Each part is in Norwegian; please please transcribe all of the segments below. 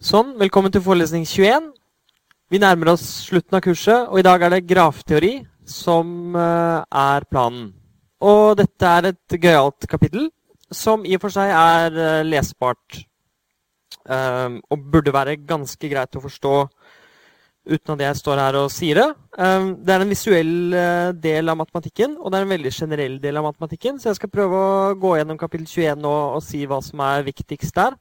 Sånn, velkommen til forelesning 21. Vi nærmer oss slutten av kurset, og i dag er det grafteori som eh, er planen. Og dette er et gøyalt kapittel som i og for seg er eh, lesbart. Um, og burde være ganske greit å forstå uten at jeg står her og sier det. Det er en visuell del av matematikken, og det er en veldig generell del av matematikken. Så jeg skal prøve å gå gjennom kapittel 21 nå og si hva som er viktigst der.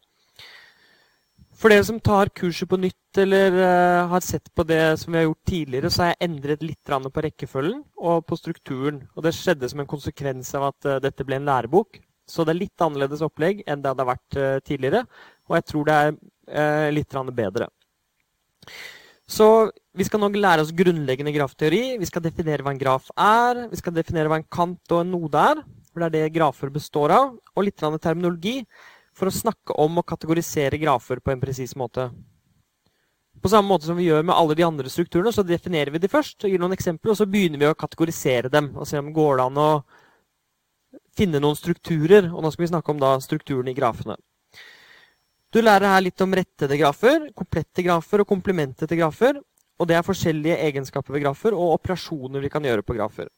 For dere som tar kurset på nytt eller uh, har sett på det som vi har gjort tidligere, så har jeg endret litt på rekkefølgen og på strukturen. Og det skjedde som en konsekvens av at uh, dette ble en lærebok. Så det er litt annerledes opplegg enn det hadde vært uh, tidligere. Og jeg tror det er litt bedre. Så vi skal nå lære oss grunnleggende grafteori. Vi skal definere hva en graf er. Vi skal definere hva en kant og en node er. For det er det grafer består av. Og litt terminologi for å snakke om og kategorisere grafer på en presis måte. På samme måte som vi gjør med alle de andre strukturene, så definerer vi de først, og gir noen eksempler, og så begynner vi å kategorisere dem. og se om det går an å finne noen strukturer. Og nå skal vi snakke om da strukturene i grafene. Du lærer her litt om rettede grafer, komplette grafer og komplementete grafer. Og det er forskjellige egenskaper ved grafer og operasjoner vi kan gjøre på grafer.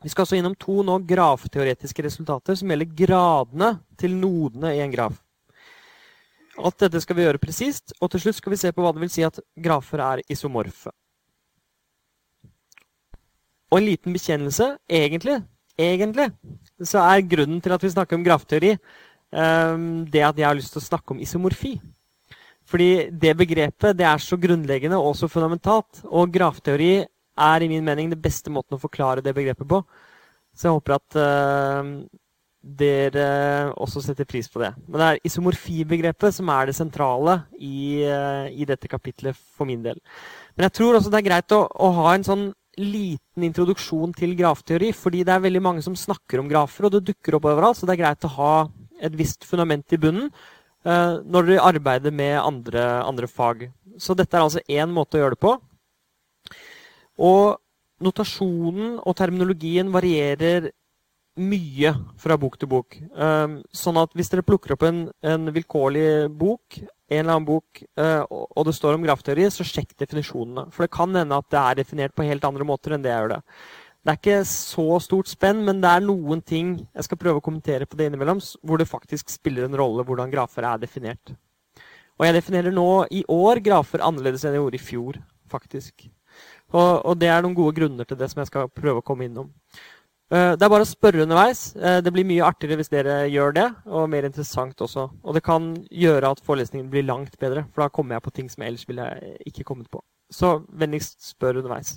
Vi skal også innom to nå grafteoretiske resultater som gjelder gradene til nodene i en graf. Alt dette skal vi gjøre presist, og til slutt skal vi se på hva det vil si at grafer er isomorfe. Og en liten bekjennelse. Egentlig, egentlig så er grunnen til at vi snakker om grafteori, um, det at jeg har lyst til å snakke om isomorfi. Fordi det begrepet det er så grunnleggende og så fundamentalt. Og grafteori er i min mening den beste måten å forklare det begrepet på. Så jeg håper at uh, dere også setter pris på det. Men det er isomorfibegrepet som er det sentrale i, uh, i, dette kapitlet for min del. Men jeg tror også det er greit å, å, ha en sånn liten introduksjon til grafteori, fordi det er veldig mange som snakker om grafer, og det dukker opp overalt, så det er greit å ha et visst fundament i bunnen uh, når dere arbeider med andre, andre fag. Så dette er altså én måte å gjøre det på. Og notasjonen og terminologien varierer mye fra bok til bok. Um, sånn at hvis dere plukker opp en, en vilkårlig bok, en eller annen bok, uh, og det står om grafteori, så sjekk definisjonene. For det kan hende at det er definert på helt andre måter enn det jeg gjør det. Det er ikke så stort spenn, men det er noen ting jeg skal prøve å kommentere på det innimellom, hvor det faktisk spiller en rolle hvordan grafer er definert. Og jeg definerer nå i år grafer annerledes enn jeg gjorde i fjor, faktisk. Og, og, det er noen gode grunner til det som jeg skal prøve å komme innom. Uh, det er bare å spørre underveis. Uh, det blir mye artigere hvis dere gjør det, og mer interessant også. Og det kan gjøre at forelesningen blir langt bedre, for da kommer jeg på ting som jeg ellers ville ikke kommet på. Så vennligst spør underveis.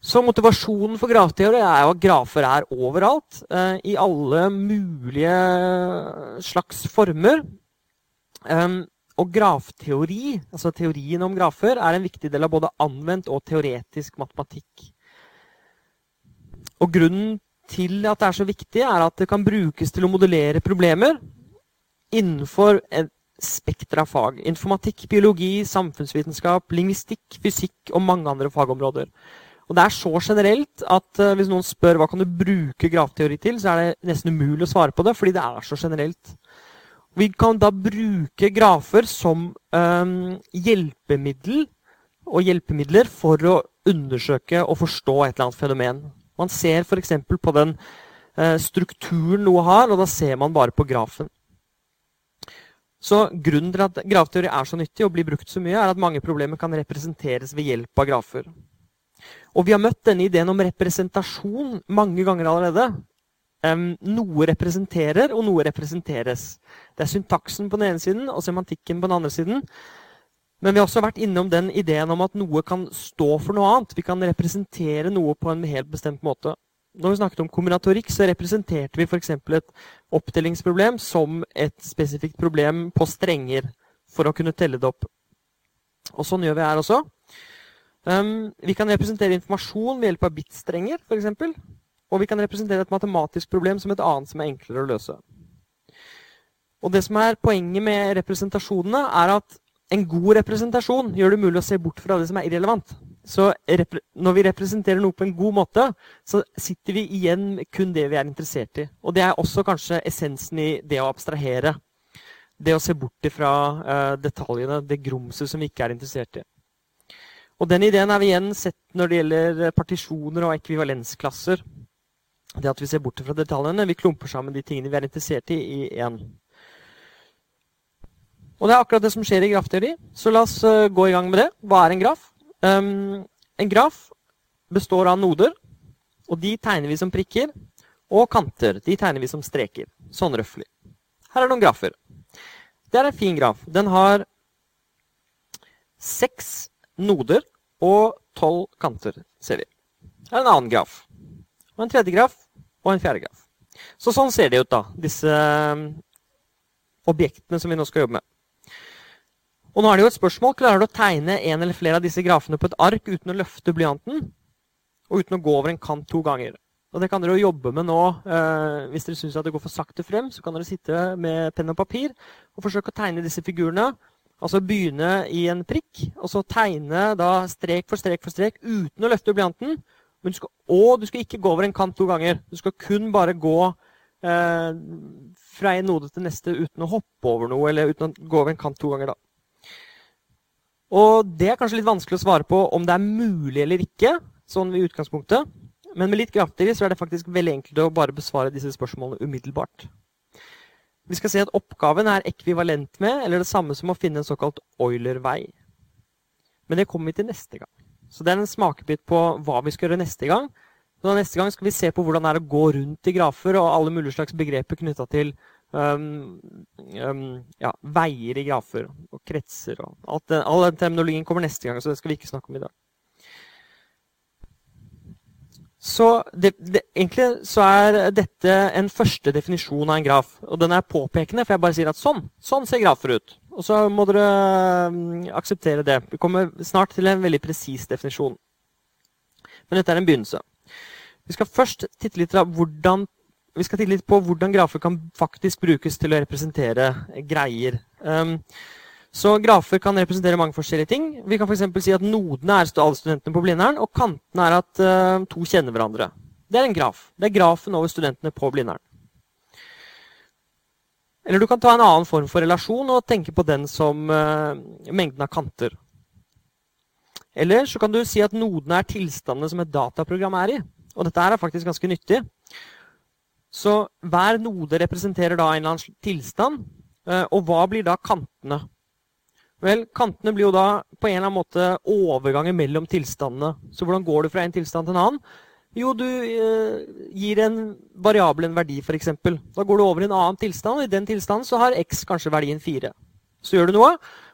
Så motivasjonen for grafteori er jo at grafer er overalt. Uh, I alle mulige slags former. Og grafteori, altså teorien om grafer, er en viktig del av både anvendt og teoretisk matematikk. Og grunnen til at det er så viktig, er at det kan brukes til å modellere problemer innenfor et spekter av fag. Informatikk, biologi, samfunnsvitenskap, lingvistikk, fysikk og mange andre fagområder. Og det er så generelt at uh, hvis noen spør hva kan du bruke grafteori til, så er det nesten umulig å svare på det, fordi det er så generelt. Vi kan da bruke grafer som um, hjelpemiddel og hjelpemidler for å undersøke og forstå et eller annet fenomen. Man ser f.eks. på den uh, strukturen noe har, og da ser man bare på grafen. Så Grunnen til at grafteori er så nyttig og blir brukt så mye, er at mange problemer kan representeres ved hjelp av grafer. Og Vi har møtt denne ideen om representasjon mange ganger allerede. Um, noe representerer, og noe representeres. Det er syntaksen på den ene siden og semantikken på den andre siden. Men vi har også vært innom den ideen om at noe kan stå for noe annet. Vi kan representere noe på en helt bestemt måte. Når vi snakket om kombinatorikk, så representerte vi f.eks. et oppdelingsproblem som et spesifikt problem på strenger for å kunne telle det opp. Og sånn gjør vi her også. Um, vi kan representere informasjon ved hjelp av bitstrenger, f.eks. Og vi kan representere et matematisk problem som et annet som er enklere å løse. Og det som er Poenget med representasjonene er at en god representasjon gjør det mulig å se bort fra det som er irrelevant. Så når vi representerer noe på en god måte, så sitter vi igjen med kun det vi er interessert i. Og det er også kanskje essensen i det å abstrahere. det å se bort ifra uh, detaljene, det grumset som vi ikke er interessert i. Og Den ideen har vi igjen sett når det gjelder partisjoner og ekvivalensklasser. Det at vi ser bort fra detaljene. Vi klumper sammen de tingene vi er interessert i, i én. Og det er akkurat det som skjer i grafteori. Så la oss uh, gå i gang med det. Hva er en graf? Um, en graf består av noder, og de tegner vi som prikker. Og kanter. De tegner vi som streker. Sånn røftlig. Her er noen grafer. Det er en fin graf. Den har seks noder og tolv kanter, ser vi. Her er en annen graf. Og en tredje graf og en fjerde graf. Så sånn ser det ut, da, disse um, objektene som vi nå skal jobbe med. Og nå er det jo et spørsmål. Klarer du å tegne en eller flere av disse grafene på et ark uten å løfte blyanten? Og uten å gå over en kant to ganger? Og det kan dere jo jobbe med nå. Eh, hvis dere syns det går for sakte frem, så kan dere sitte med penn og papir og forsøke å tegne disse figurene Altså begynne i en prikk, og så tegne da strek for strek for strek uten å løfte blyanten. Du skal, og du skal ikke gå over en kant to ganger. Du skal kun bare gå eh, fra en node til neste uten å hoppe over noe, eller uten å gå over en kant to ganger. da. Og Det er kanskje litt vanskelig å svare på om det er mulig eller ikke. sånn i utgangspunktet. Men med litt grafteori så er det faktisk veldig enkelt å bare besvare disse spørsmålene umiddelbart. Vi skal se at oppgaven er ekvivalent med, eller det samme som å finne en såkalt Euler-vei. Men det kommer vi til neste gang. Så det er en smakebit på hva vi skal gjøre neste gang. Så neste gang skal vi se på hvordan det er å gå rundt i grafer og alle mulige slags begreper knytta til um, um, ja, veier i grafer og kretser. Og alt den, all den terminologien kommer neste gang, så det skal vi ikke snakke om i dag. Så det, det, egentlig så er dette en første definisjon av en graf. Og den er påpekende, for jeg bare sier at sånn, sånn ser grafer ut. Og så må dere um, akseptere det. Vi kommer snart til en veldig presis definisjon. Men dette er en begynnelse. Vi skal først titte litt, hvordan, titte litt på hvordan grafer kan faktisk brukes til å representere greier. Um, så grafer kan representere mange forskjellige ting. Vi kan f.eks. si at nodene er alle studentene på Blindern, og kantene er at uh, to kjenner hverandre. Det er en graf. Det er grafen over studentene på Blindern. Eller du kan ta en annen form for relasjon og tenke på den som uh, mengden av kanter. Eller så kan du si at nodene er tilstandene som et dataprogram er i. Og dette her er faktisk ganske nyttig. Så hver node representerer da en eller annen tilstand. Uh, og hva blir da kantene? Vel, Kantene blir jo da på en eller annen måte overganger mellom tilstandene. Så hvordan går du fra en tilstand til en annen? Jo, du eh, gir en variabel en verdi, f.eks. Da går du over i en annen tilstand, og i den tilstanden så har x kanskje verdien 4. Så gjør du noe,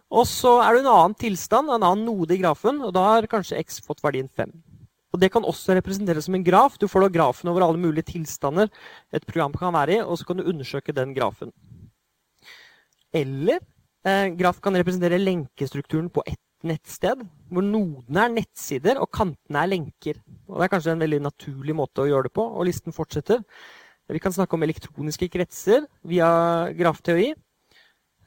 og så er du i en annen tilstand, en annen node i grafen, og da har kanskje x fått verdien 5. Og Det kan også representeres som en graf. Du får da grafen over alle mulige tilstander et program kan være i, og så kan du undersøke den grafen. Eller Eh, graf kan representere lenkestrukturen på ett nettsted, hvor nodene er nettsider og kantene er lenker. Og Det er kanskje en veldig naturlig måte å gjøre det på, og listen fortsetter. Vi kan snakke om elektroniske kretser via grafteori.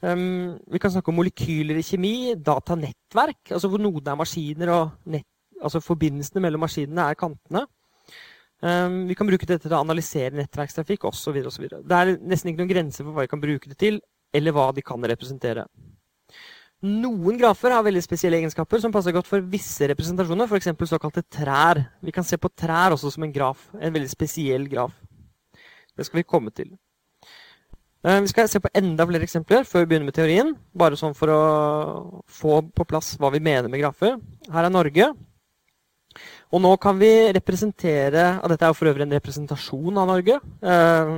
Um, vi kan snakke om molekyler i kjemi, datanettverk, altså hvor nodene er maskiner og nett, altså forbindelsene mellom maskinene er kantene. Um, vi kan bruke dette til å analysere nettverkstrafikk osv. Det er nesten ikke noen grenser for hva vi kan bruke det til eller hva de kan representere. Noen grafer har veldig spesielle egenskaper som passer godt for visse representasjoner, f.eks. såkalte trær. Vi kan se på trær også som en graf, en veldig spesiell graf. Det skal vi komme til. Eh, vi skal se på enda flere eksempler før vi begynner med teorien. Bare sånn for å få på plass hva vi mener med grafer. Her er Norge. Og nå kan vi representere og Dette er jo for øvrig en representasjon av Norge. Eh,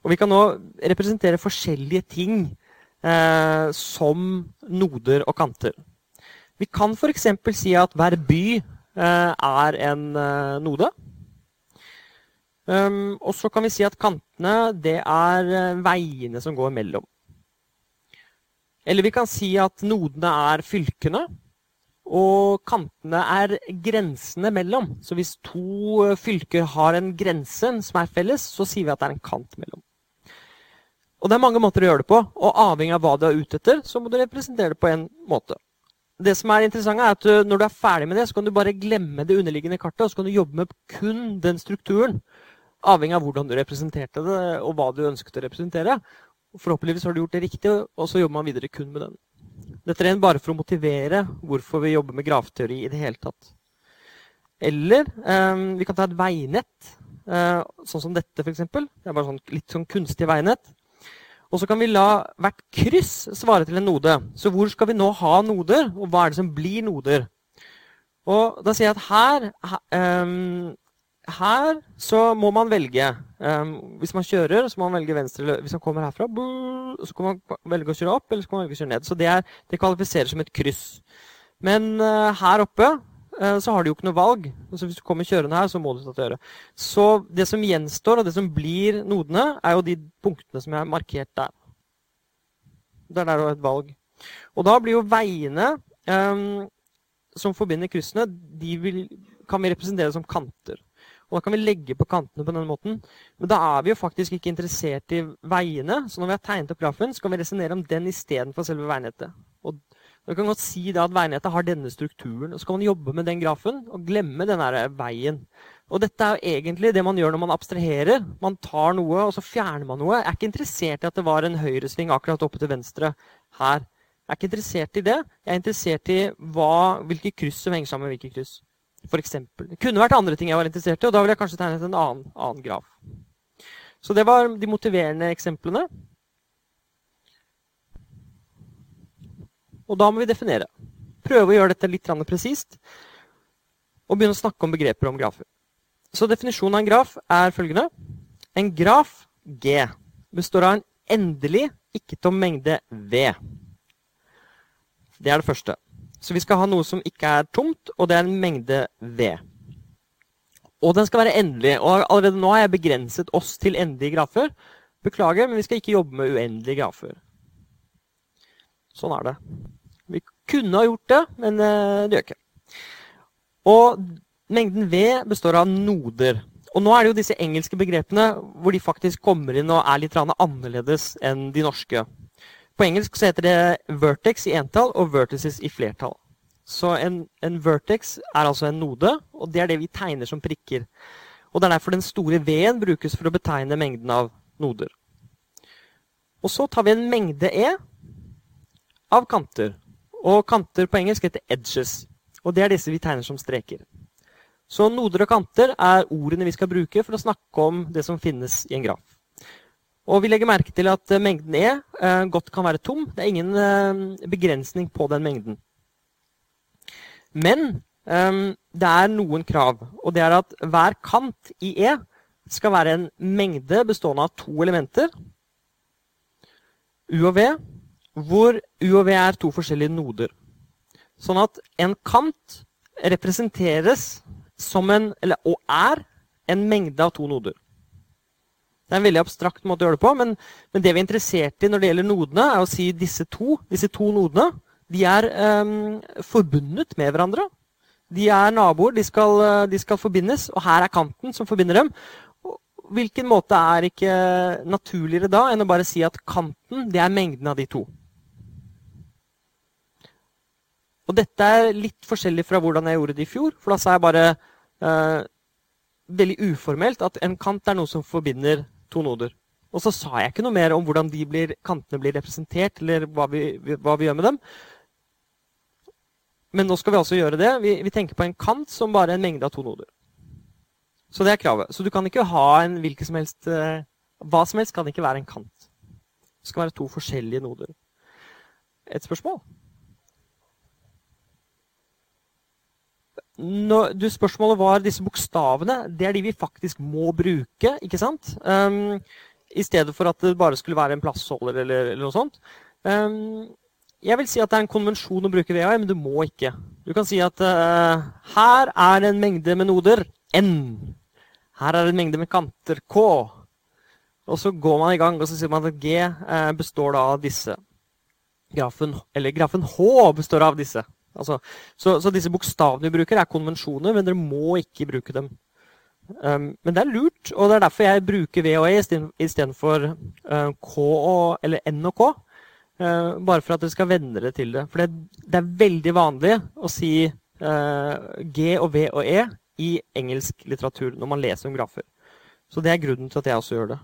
og vi kan nå representere forskjellige ting som noder og kanter. Vi kan f.eks. si at hver by eh, er en eh, node. Um, og så kan vi si at kantene det er eh, veiene som går mellom. Eller vi kan si at nodene er fylkene. Og kantene er grensene mellom. Så hvis to eh, fylker har en grense som er felles, så sier vi at det er en kant mellom. Og det er mange måter å gjøre det på, og avhengig av hva du er ute etter, så må du representere det på en måte. Det som er interessant er at Når du er ferdig med det, så kan du bare glemme det underliggende kartet, og så kan du jobbe med kun den strukturen. Avhengig av hvordan du representerte det, og hva du ønsket å representere. Forhåpentligvis har du gjort det riktig, og så jobber man videre kun med den. Dette er bare for å motivere hvorfor vi jobber med grafteori i det hele tatt. Eller eh, vi kan ta et veinett, eh, sånn som dette f.eks. Det er bare sånn, litt sånn kunstig veinett. Og så kan vi la hvert kryss svare til en node. Så hvor skal vi nå ha noder, og hva er det som blir noder? Og da sier jeg at her, um, her så må man velge. Um, hvis man kjører, så må man velge venstre. Hvis man kommer herfra, så kan man velge å kjøre opp eller så kan man velge å kjøre ned. Så det, er, det kvalifiserer som et kryss. Men uh, her oppe Eh, så har du jo ikke noe valg. Altså hvis du kommer kjørende her, så må du ta til Så det som gjenstår, og det som blir nodene, er jo de punktene som jeg har markert der. Det er der du har et valg. Og da blir jo veiene um, som forbinder kryssene, de vil, kan vi representere som kanter. Og da kan vi legge på kantene på denne måten. Men da er vi jo faktisk ikke interessert i veiene. Så når vi har tegnet opp grafen, så kan vi resonnere om den istedenfor selve veinettet. Og du kan godt si at veinettet har denne strukturen. og Så kan man jobbe med den grafen og glemme denne veien. Og dette er jo egentlig det man gjør når man abstraherer. Man tar noe, og så fjerner man noe. Jeg er ikke interessert i at det var en høyresving akkurat oppe til venstre her. Jeg er ikke interessert i det. Jeg er interessert i hva, hvilke kryss som henger sammen med hvilke kryss. For eksempel. det kunne vært andre ting jeg var interessert i, og da ville jeg kanskje tegnet en annen, annen graf. Så det var de motiverende eksemplene. Og da må vi definere. Prøve å gjøre dette litt presist. Og begynne å snakke om begreper om grafer. Så definisjonen av en graf er følgende. En graf, G, består av en endelig ikke-tom mengde V. Det er det første. Så vi skal ha noe som ikke er tomt, og det er en mengde V. Og den skal være endelig. Og allerede nå har jeg begrenset oss til endelige grafer. Beklager, men vi skal ikke jobbe med uendelige grafer. Sånn er det. Kunne ha gjort det, men eh, det gjør ikke. Og mengden V består av noder. Og nå er det jo disse engelske begrepene hvor de faktisk kommer inn og er litt annerledes enn de norske. På engelsk så heter det vertex i entall og vertices i flertall. Så en, en vertex er altså en node, og det er det vi tegner som prikker. Og Det er derfor den store V-en brukes for å betegne mengden av noder. Og så tar vi en mengde E av kanter. Og kanter på engelsk heter edges. Og det er disse vi tegner som streker. Så noder og kanter er ordene vi skal bruke for å snakke om det som finnes i en graf. Og vi legger merke til at eh, mengden E eh, godt kan være tom. Det er ingen eh, begrensning på den mengden. Men det er noen krav. Og det er at hver kant i E skal være en mengde bestående av to elementer. U og V hvor U og V er to forskjellige noder. Sånn at en kant representeres som en, eller, og er en mengde av to noder. Det er en veldig abstrakt måte å gjøre det på, men, men det vi er interessert i når det gjelder nodene, er å si disse to, disse to nodene de er um, forbundet med hverandre. De er naboer, de skal, de skal forbindes, og her er kanten som forbinder dem hvilken måte er ikke naturligere da enn å bare si at kanten det er mengden av de to? Og dette er litt forskjellig fra hvordan jeg gjorde det i fjor. For da sa jeg bare eh, veldig uformelt at en kant er noe som forbinder to noder. Og så sa jeg ikke noe mer om hvordan blir, kantene blir representert, eller hva vi, hva vi, gjør med dem. Men nå skal vi altså gjøre det. Vi, vi, tenker på en kant som bare en mengde av to noder. Så det er kravet. Så du kan ikke ha en hvilken som helst eh, Hva som helst kan ikke være en kant. Det skal være to forskjellige noder. Et spørsmål? Når, du, Spørsmålet var disse bokstavene. Det er de vi faktisk må bruke. ikke sant? Um, I stedet for at det bare skulle være en plassholder eller, eller noe sånt. Um, jeg vil si at det er en konvensjon å bruke VAI, men du må ikke. Du kan si at uh, her er en mengde med noder N. Her er en mengde med kanter K. Og så går man i gang, og så sier man at G uh, består da av disse. Grafen, eller grafen H består av disse. Altså, så, så, disse bokstavene vi bruker, er konvensjoner, men dere må ikke bruke dem. Um, men det er lurt, og det er derfor jeg bruker V og E istedenfor uh, K og, eller N og K. Uh, bare for at dere skal venne dere til det. For det, det er veldig vanlig å si uh, G og V og E i engelsk litteratur når man leser om grafer. Så det er grunnen til at jeg også gjør det.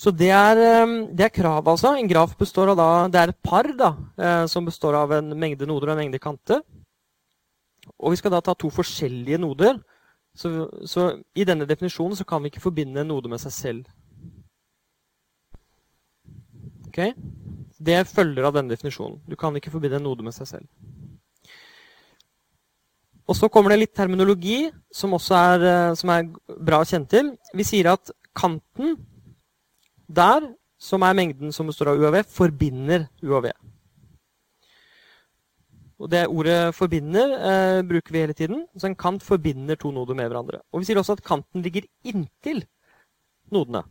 Så det er, det er krav, altså. En graf består av da, det er et par da, som består av en mengde noder og en mengde kanter. Og vi skal da ta to forskjellige noder. Så, så i denne definisjonen så kan vi ikke forbinde en node med seg selv. Ok? Det følger av denne definisjonen. Du kan ikke forbinde en node med seg selv. Og så kommer det litt terminologi som også er, eh, som er bra å kjenne til. Vi sier at kanten der, som er mengden som består av UAV, forbinder UAV. og det ordet 'forbinder' eh, bruker vi hele tiden. Så en kant forbinder to noder med hverandre. Og vi sier også at kanten ligger inntil nodene.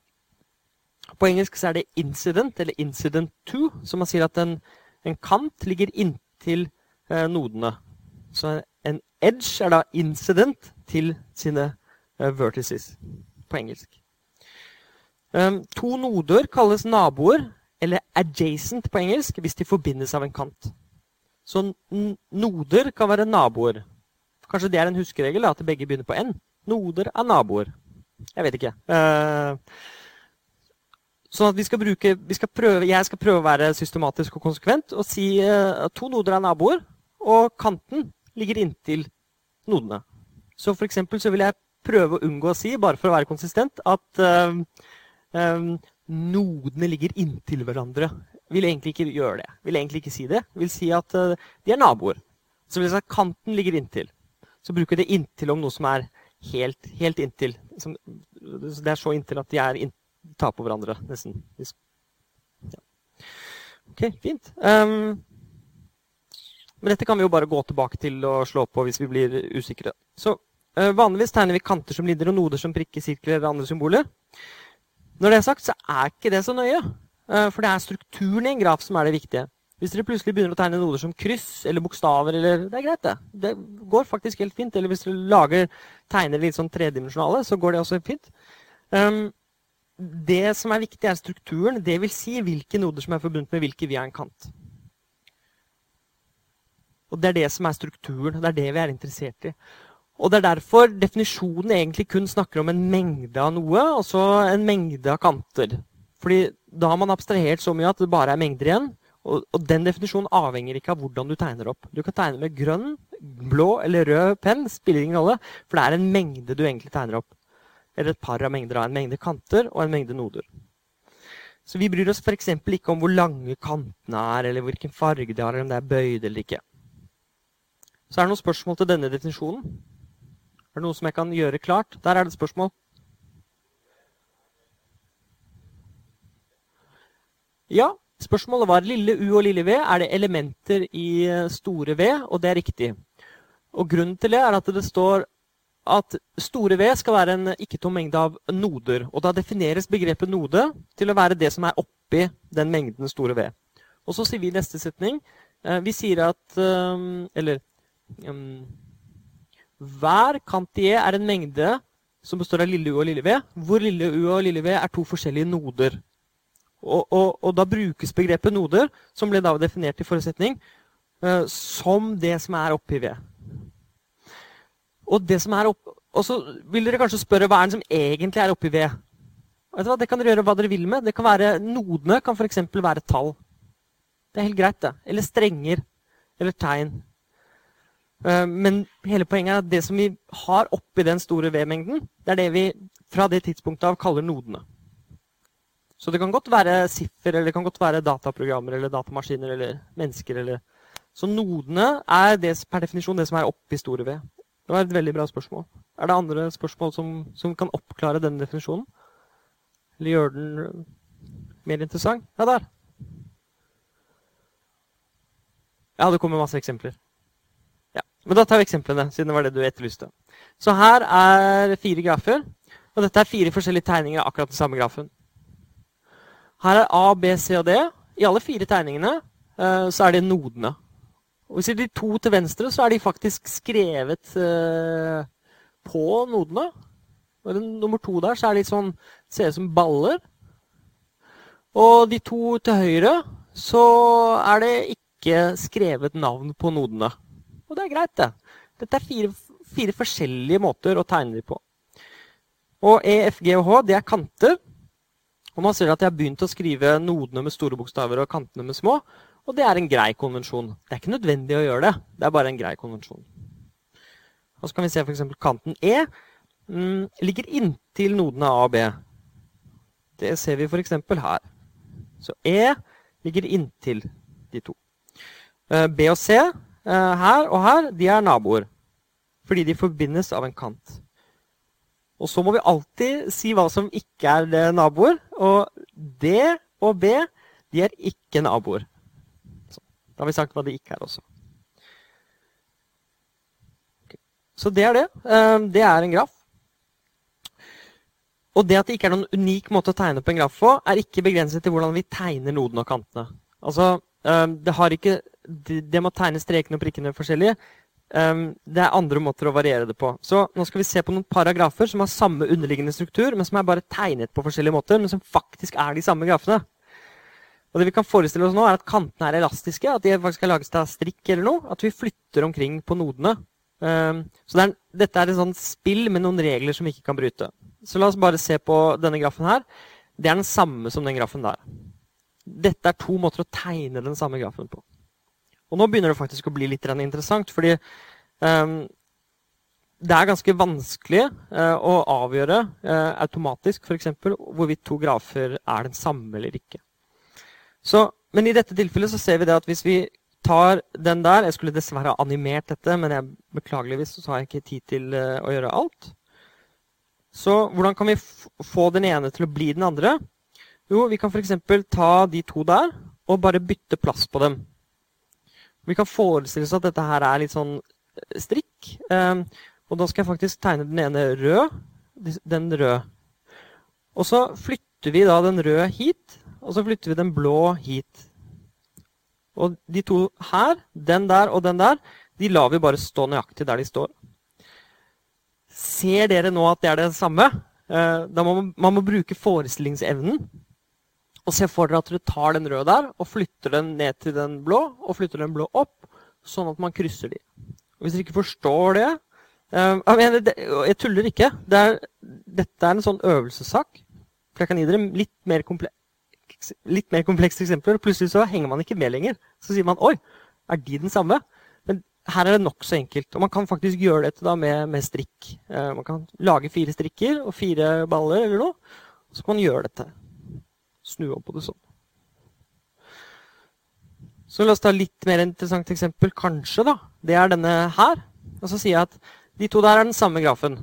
På engelsk så er det 'incident' eller 'incident to', så man sier at en, en kant ligger inntil eh, nodene. Så en edge er da 'incident' til sine eh, vertices på engelsk. Um, to noder kalles naboer, eller 'adjacent' på engelsk, hvis de forbindes av en kant. Så noder kan være naboer. Kanskje det er en huskeregel at begge begynner på n. Noder er naboer. Jeg vet ikke. Uh, sånn at vi skal bruke, vi skal prøve, Jeg skal prøve å være systematisk og konsekvent og si uh, at to noder er naboer, og kanten ligger inntil nodene. Så for så vil jeg prøve å unngå å si, bare for å være konsistent, at uh, nodene ligger inntil hverandre vil egentlig ikke gjøre det. Vil egentlig ikke si det. Vil si at uh, de er naboer. Så vil si at kanten ligger inntil. Så bruker jeg det inntil om noe som er helt, helt inntil. Det er så inntil at de er in tar på hverandre, nesten. Ja. OK, fint. Um, men dette kan vi jo bare gå tilbake til og slå på hvis vi blir usikre. Så uh, Vanligvis tegner vi kanter som linjer og noder som prikker, sirkler eller andre symboler. Når det er sagt, så er ikke det så nøye. Eh, for det er strukturen i en graf som er det viktige. Hvis dere plutselig begynner å tegne noder som kryss eller bokstaver, eller, det er greit, det. Det går faktisk helt fint. Eller hvis dere lager tegner litt sånn tredimensjonale, så går det også fint. Um, det som er viktig, er strukturen. Det vil si hvilke noder som er forbundet med hvilke via en kant. Og Det er det som er strukturen. Det er det vi er interessert i. Og Det er derfor definisjonen egentlig kun snakker om en mengde av noe, altså en mengde av kanter. Fordi da har man abstrahert så mye at det bare er mengder igjen. Og, og, den definisjonen avhenger ikke av hvordan du tegner opp. Du kan tegne med grønn, blå eller rød penn. spiller ingen rolle, For det er en mengde du egentlig tegner opp. Eller et par av mengder av en mengde kanter og en mengde noder. Så vi bryr oss f.eks. ikke om hvor lange kantene er, eller hvilken farge de har, eller om det er bøyd eller ikke. Så er det noen spørsmål til denne definisjonen. Er det noe som jeg kan gjøre klart? Der er det et spørsmål. Ja, spørsmålet var lille u og lille v. Er det elementer i eh, store V? Og det er riktig. Og Grunnen til det er at det står at store V skal være en ikke-tom mengde av noder. Og da defineres begrepet node til å være det som er oppi den mengden store V. Og så sier vi i neste setning eh, Vi sier at eh, Eller Hver kant i E er en mengde som består av lille u og lille v, hvor lille u og lille v er to forskjellige noder. Og, og, og, da brukes begrepet noder, som ble da definert i forutsetning, uh, som det som er oppi v. Og, det som er opp, og så vil dere kanskje spørre hva er den som egentlig er oppi v. Det kan dere gjøre hva dere vil med. Det kan være, Nodene kan f.eks. være tall. Det er helt greit, det. Eller strenger. Eller tegn. Uh, men hele poenget er at det som vi har oppi den store V-mengden, det er det vi fra det tidspunktet av kaller nodene. Så det kan godt være siffer, eller det kan godt være dataprogrammer eller datamaskiner eller mennesker. Eller. Så nodene er det, per definisjon det som er oppi store V. Det var et veldig bra spørsmål. Er det andre spørsmål som, som kan oppklare denne definisjonen? Eller gjøre den mer interessant? Ja, der. Ja, det kommer masse eksempler. Men da tar vi eksemplene, siden det var det du etterlyste. Så her er fire grafer. Og dette er fire forskjellige tegninger av akkurat den samme grafen. Her er A, B, C og D. I alle fire tegningene uh, så er det nodene. Og hvis de to til venstre, så er de faktisk skrevet uh, på nodene. Og den nummer to der så er de sånn, ser ut som baller. Og de to til høyre så er det ikke skrevet navn på nodene. Og det er greit, det. Dette er fire, fire forskjellige måter å tegne dem på. Og E, F, G og H det er kanter. Og man ser at jeg har begynt å skrive nodene med store bokstaver og kantene med små. Og det er en grei konvensjon. Det er ikke nødvendig å gjøre det. Det er bare en grei konvensjon. Og så kan vi se f.eks. kanten E mm, ligger inntil nodene A og B. Det ser vi f.eks. her. Så E ligger inntil de to. Eh, B og C her og her, de er naboer. Fordi de forbindes av en kant. Og så må vi alltid si hva som ikke er naboer. Og D og B de er ikke naboer. Så, da har vi sagt hva de ikke er også. Så det er det. Eh, det er en graf. Og det at det ikke er noen unik måte å tegne på en graf på, er ikke begrenset til hvordan vi tegner nodene og kantene. Altså, eh, det, ikke, det må tegne strekene og prikkene forskjellige. Um, det er andre måter å variere det på. Så nå skal vi se på noen paragrafer som har samme underliggende struktur, men som er bare tegnet på forskjellige måter, men som faktisk er de samme grafene. Og det vi kan forestille oss nå, er at kantene er elastiske, at de faktisk er laget av strikk eller noe. At vi flytter omkring på nodene. Um, så det er, dette er et sånt spill med noen regler som vi ikke kan bryte. Så la oss bare se på denne grafen her. Det er den samme som den grafen der. Dette er to måter å tegne den samme grafen på. Og nå begynner det faktisk å bli litt interessant, fordi um, det er ganske vanskelig uh, å avgjøre uh, automatisk f.eks. hvorvidt to grafer er den samme eller ikke. Så, men i dette tilfellet så ser vi det at hvis vi tar den der Jeg skulle dessverre ha animert dette, men jeg, beklageligvis så har jeg ikke tid til uh, å gjøre alt. Så hvordan kan vi få den ene til å bli den andre? Jo, vi kan f.eks. ta de to der og bare bytte plass på dem. Vi kan forestille oss at dette her er litt sånn eh, strikk. Um, og da skal jeg faktisk tegne den ene rød. Den rød. Og så flytter vi da den røde hit, og så flytter vi den blå hit. Og de to her, den der og den der, de lar vi bare stå nøyaktig der de står. Ser dere nå at det er det samme? Uh, da må man, man må bruke forestillingsevnen. Og se for dere at dere tar den røde der og flytter den ned til den blå, og flytter den blå opp, sånn at man krysser de. Og hvis dere ikke forstår det uh, jeg, mener, jeg, tuller ikke. Det er, dette er en sånn øvelsessak. For jeg kan gi dere litt mer, komple litt mer komplekse eksempler. Plutselig så henger man ikke med lenger. Så sier man 'oi, er de den samme?' Men her er det nokså enkelt. Og man kan faktisk gjøre dette da med, med strikk. Uh, man kan lage fire strikker og fire baller eller noe. Så kan man gjøre dette snu opp på det sånn. Så la oss ta litt mer interessant eksempel, kanskje. da. Det er denne her. Og så sier jeg at de to der er den samme grafen.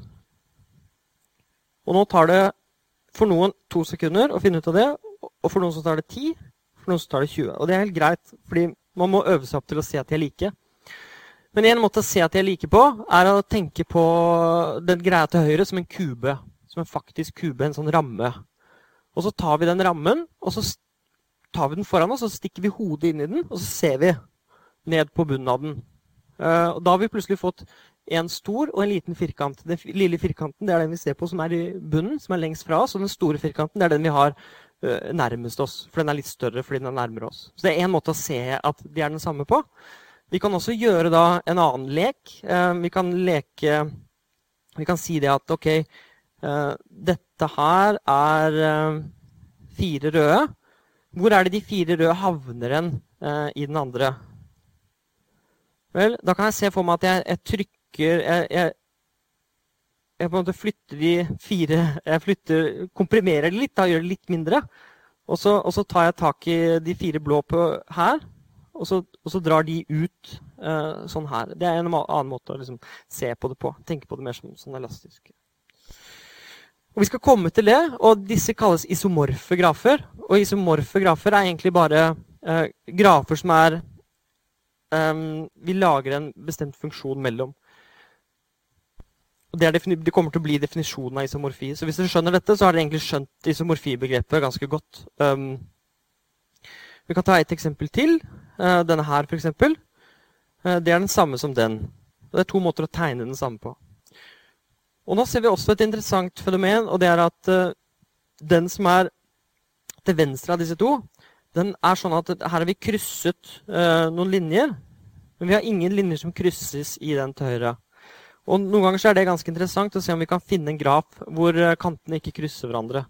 Og nå tar det for noen to sekunder å finne ut av det. Og for noen så tar det ti. For noen så tar det 20. Og det er helt greit, fordi man må øve seg opp til å se at de er like. Men en måte å se at de er like på, er å tenke på den greia til høyre som en kube. Som en faktisk kube, en sånn ramme. Og så tar vi den rammen, og så tar vi den foran oss, og så stikker vi hodet inn i den, og så ser vi ned på bunnen av den. Uh, og da har vi plutselig fått en stor og en liten firkant. Den lille firkanten det er den vi ser på som er i bunnen, som er lengst fra oss. Og den store firkanten det er den vi har uh, nærmest oss, for den er litt større fordi den er nærmere oss. Så det er én måte å se at de er den samme på. Vi kan også gjøre da en annen lek. Uh, vi kan leke Vi kan si det at OK, Eh, dette her er eh, fire røde. Hvor er det de fire røde havner hen eh, i den andre? Vel, da kan jeg se for meg at jeg, jeg trykker jeg, jeg, jeg, på en måte flytter de fire Jeg flytter, komprimerer det litt, da gjør det litt mindre. Og så, og så, tar jeg tak i de fire blå på her, og så, og så drar de ut uh, sånn her. Det er en annen måte å liksom, se på det på. Tenke på det mer som sånn elastisk. Og Vi skal komme til det, og disse kalles isomorfe grafer. Og isomorfe grafer er egentlig bare eh, grafer som er um, Vi lager en bestemt funksjon mellom. Og det, det, kommer til å bli definisjonen av isomorfi. Så hvis dere skjønner dette, så har dere egentlig skjønt isomorfibegrepet ganske godt. Um, vi kan ta et eksempel til. Uh, denne her, f.eks. Uh, det er den samme som den. Det er to måter å tegne den samme på. Og nå ser vi også et interessant fenomen, og det er at uh, den som er til venstre av disse to, den er sånn at her har vi krysset uh, noen linjer. Men vi har ingen linjer som krysses i den til høyre. Og Noen ganger er det ganske interessant å se om vi kan finne en graf hvor uh, kantene ikke krysser hverandre.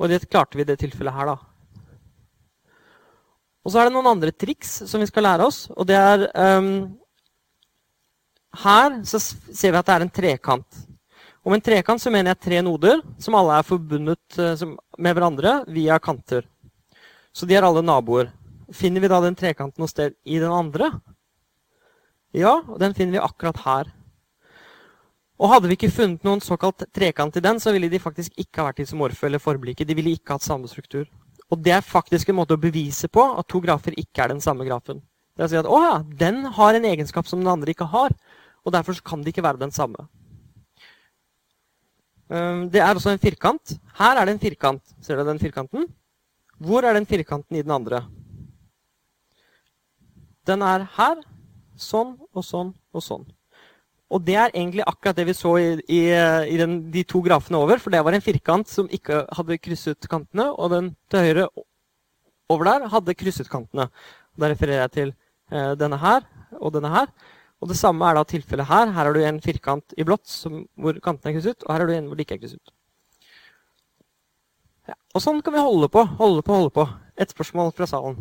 Og det klarte vi i det tilfellet her, da. Og så er det noen andre triks som vi skal lære oss. Og det er um, Her så ser vi at det er en trekant. Med en trekant så mener jeg tre noder som alle er forbundet uh, med hverandre via kanter. Så de er alle naboer. Finner vi da den trekanten noe sted i den andre? Ja, og den finner vi akkurat her. Og hadde vi ikke funnet noen såkalt trekant i den, så ville de faktisk ikke ha vært isomorfe eller forblike. De ville ikke hatt samme struktur. Og det er faktisk en måte å bevise på at to grafer ikke er den samme grafen. Det er å si at å ja, den har en egenskap som den andre ikke har. Og derfor kan de ikke være den samme. Ehm, det er også en firkant. Her er det en firkant. Ser dere den firkanten? Hvor er den firkanten i den andre? Den er her. Sånn og sånn og sånn. Og det er egentlig akkurat det vi så i, i, i den, de to grafene over. For det var en firkant som ikke hadde krysset kantene, og den til høyre over der hadde krysset kantene. Da refererer jeg til eh, denne her og denne her. Og det samme er da tilfellet her. Her har du en firkant i blått som, hvor kantene er krysset, og her har du en hvor de ikke er krysset. Ja, og sånn kan vi holde på, holde på, holde på. Et spørsmål fra salen.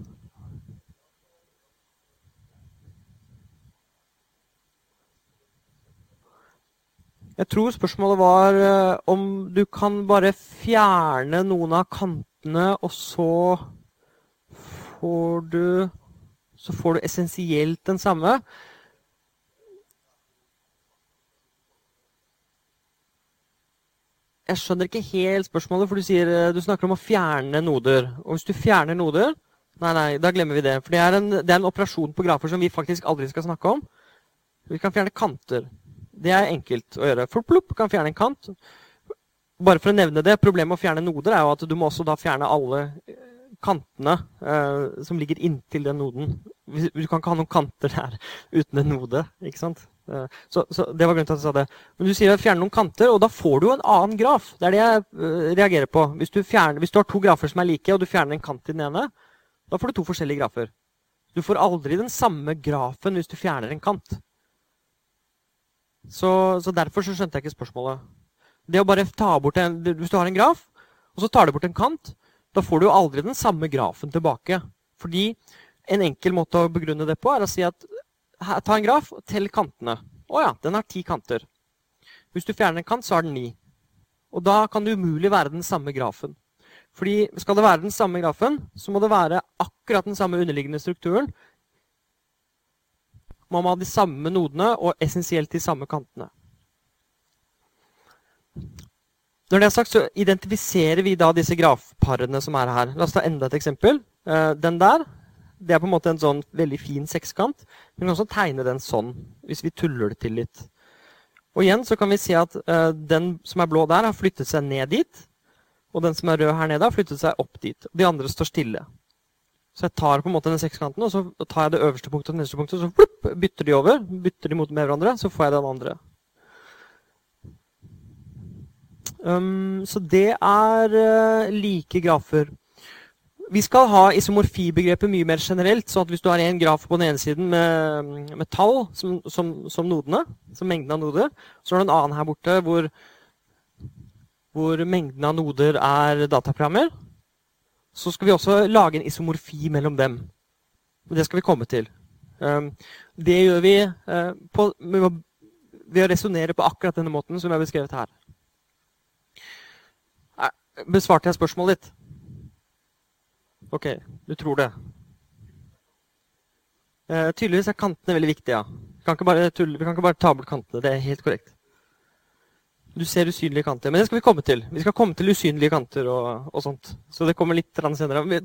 Jeg tror spørsmålet var uh, om du kan bare fjerne noen av kantene, og så får du Så får du essensielt den samme. Jeg skjønner ikke helt spørsmålet, for du, sier, eh, du snakker om å fjerne noder. Og hvis du fjerner noder Nei, nei, da glemmer vi det. For det er, en, det er en operasjon på grafer som vi faktisk aldri skal snakke om. Vi kan fjerne kanter. Det er enkelt å gjøre. For plopp kan fjerne en kant. Bare for å nevne det, Problemet med å fjerne noder er jo at du må også da fjerne alle eh, kantene eh, som ligger inntil den noden. Du kan ikke ha noen kanter der uten en node. ikke sant? Eh, så, så, det var grunnen til at jeg sa det. Men du sier fjerne noen kanter, og da får du jo en annen graf. Det er det jeg uh, reagerer på. Hvis du, fjerner, hvis du, har to grafer som er like, og du fjerner en kant i den ene, da får du to forskjellige grafer. Du får aldri den samme grafen hvis du fjerner en kant. Så, så, derfor så skjønte jeg ikke spørsmålet. Det å bare ta bort en, Hvis du har en graf, og så tar du bort en kant, da får du jo aldri den samme grafen tilbake. Fordi en enkel måte å begrunne det på er å si at ta en graf og tell kantene. Å ja, den har ti kanter. Hvis du fjerner en kant, så har den ni. Og da kan det umulig være den samme grafen. Fordi skal det være den samme grafen, så må det være akkurat den samme underliggende strukturen Man må ha de samme nodene og essensielt de samme kantene. Når det er sagt, så identifiserer vi da disse grafparene som er her. La oss ta enda et eksempel. Eh, den der det er på en måte en sånn veldig fin sekskant. Vi kan også tegne den sånn, hvis vi tuller det til litt. Og igjen så kan vi se at uh, den som er blå der, har flyttet seg ned dit. Og den som er rød her nede, har flyttet seg opp dit. Og De andre står stille. Så jeg tar på en måte den sekskanten, og så tar jeg det øverste punktet og det nederste punktet, og så flupp, bytter de over. Bytter de mot med hverandre, så får jeg den andre. Um, så det er uh, like grafer. Vi skal ha isomorfibegrepet mye mer generelt. så at Hvis du har en graf på den ene siden med, med tall som, som, som, nodene, som mengden av noder, så har du en annen her borte hvor, hvor mengden av noder er dataprogrammer så skal vi også lage en isomorfi mellom dem. Det skal vi komme til. Um, det gjør vi uh, på, ved å resonnere på akkurat denne måten som jeg har beskrevet her. Besvarte jeg spørsmålet ditt? Ok, du tror det. Eh, tydeligvis er kantene veldig viktige. ja. Vi kan, tulle, vi kan ikke bare ta bort kantene. Det er helt korrekt. Du ser usynlige kanter. Men det skal vi komme til. Vi skal komme til usynlige kanter og, og sånt. Så det kommer litt senere. Vi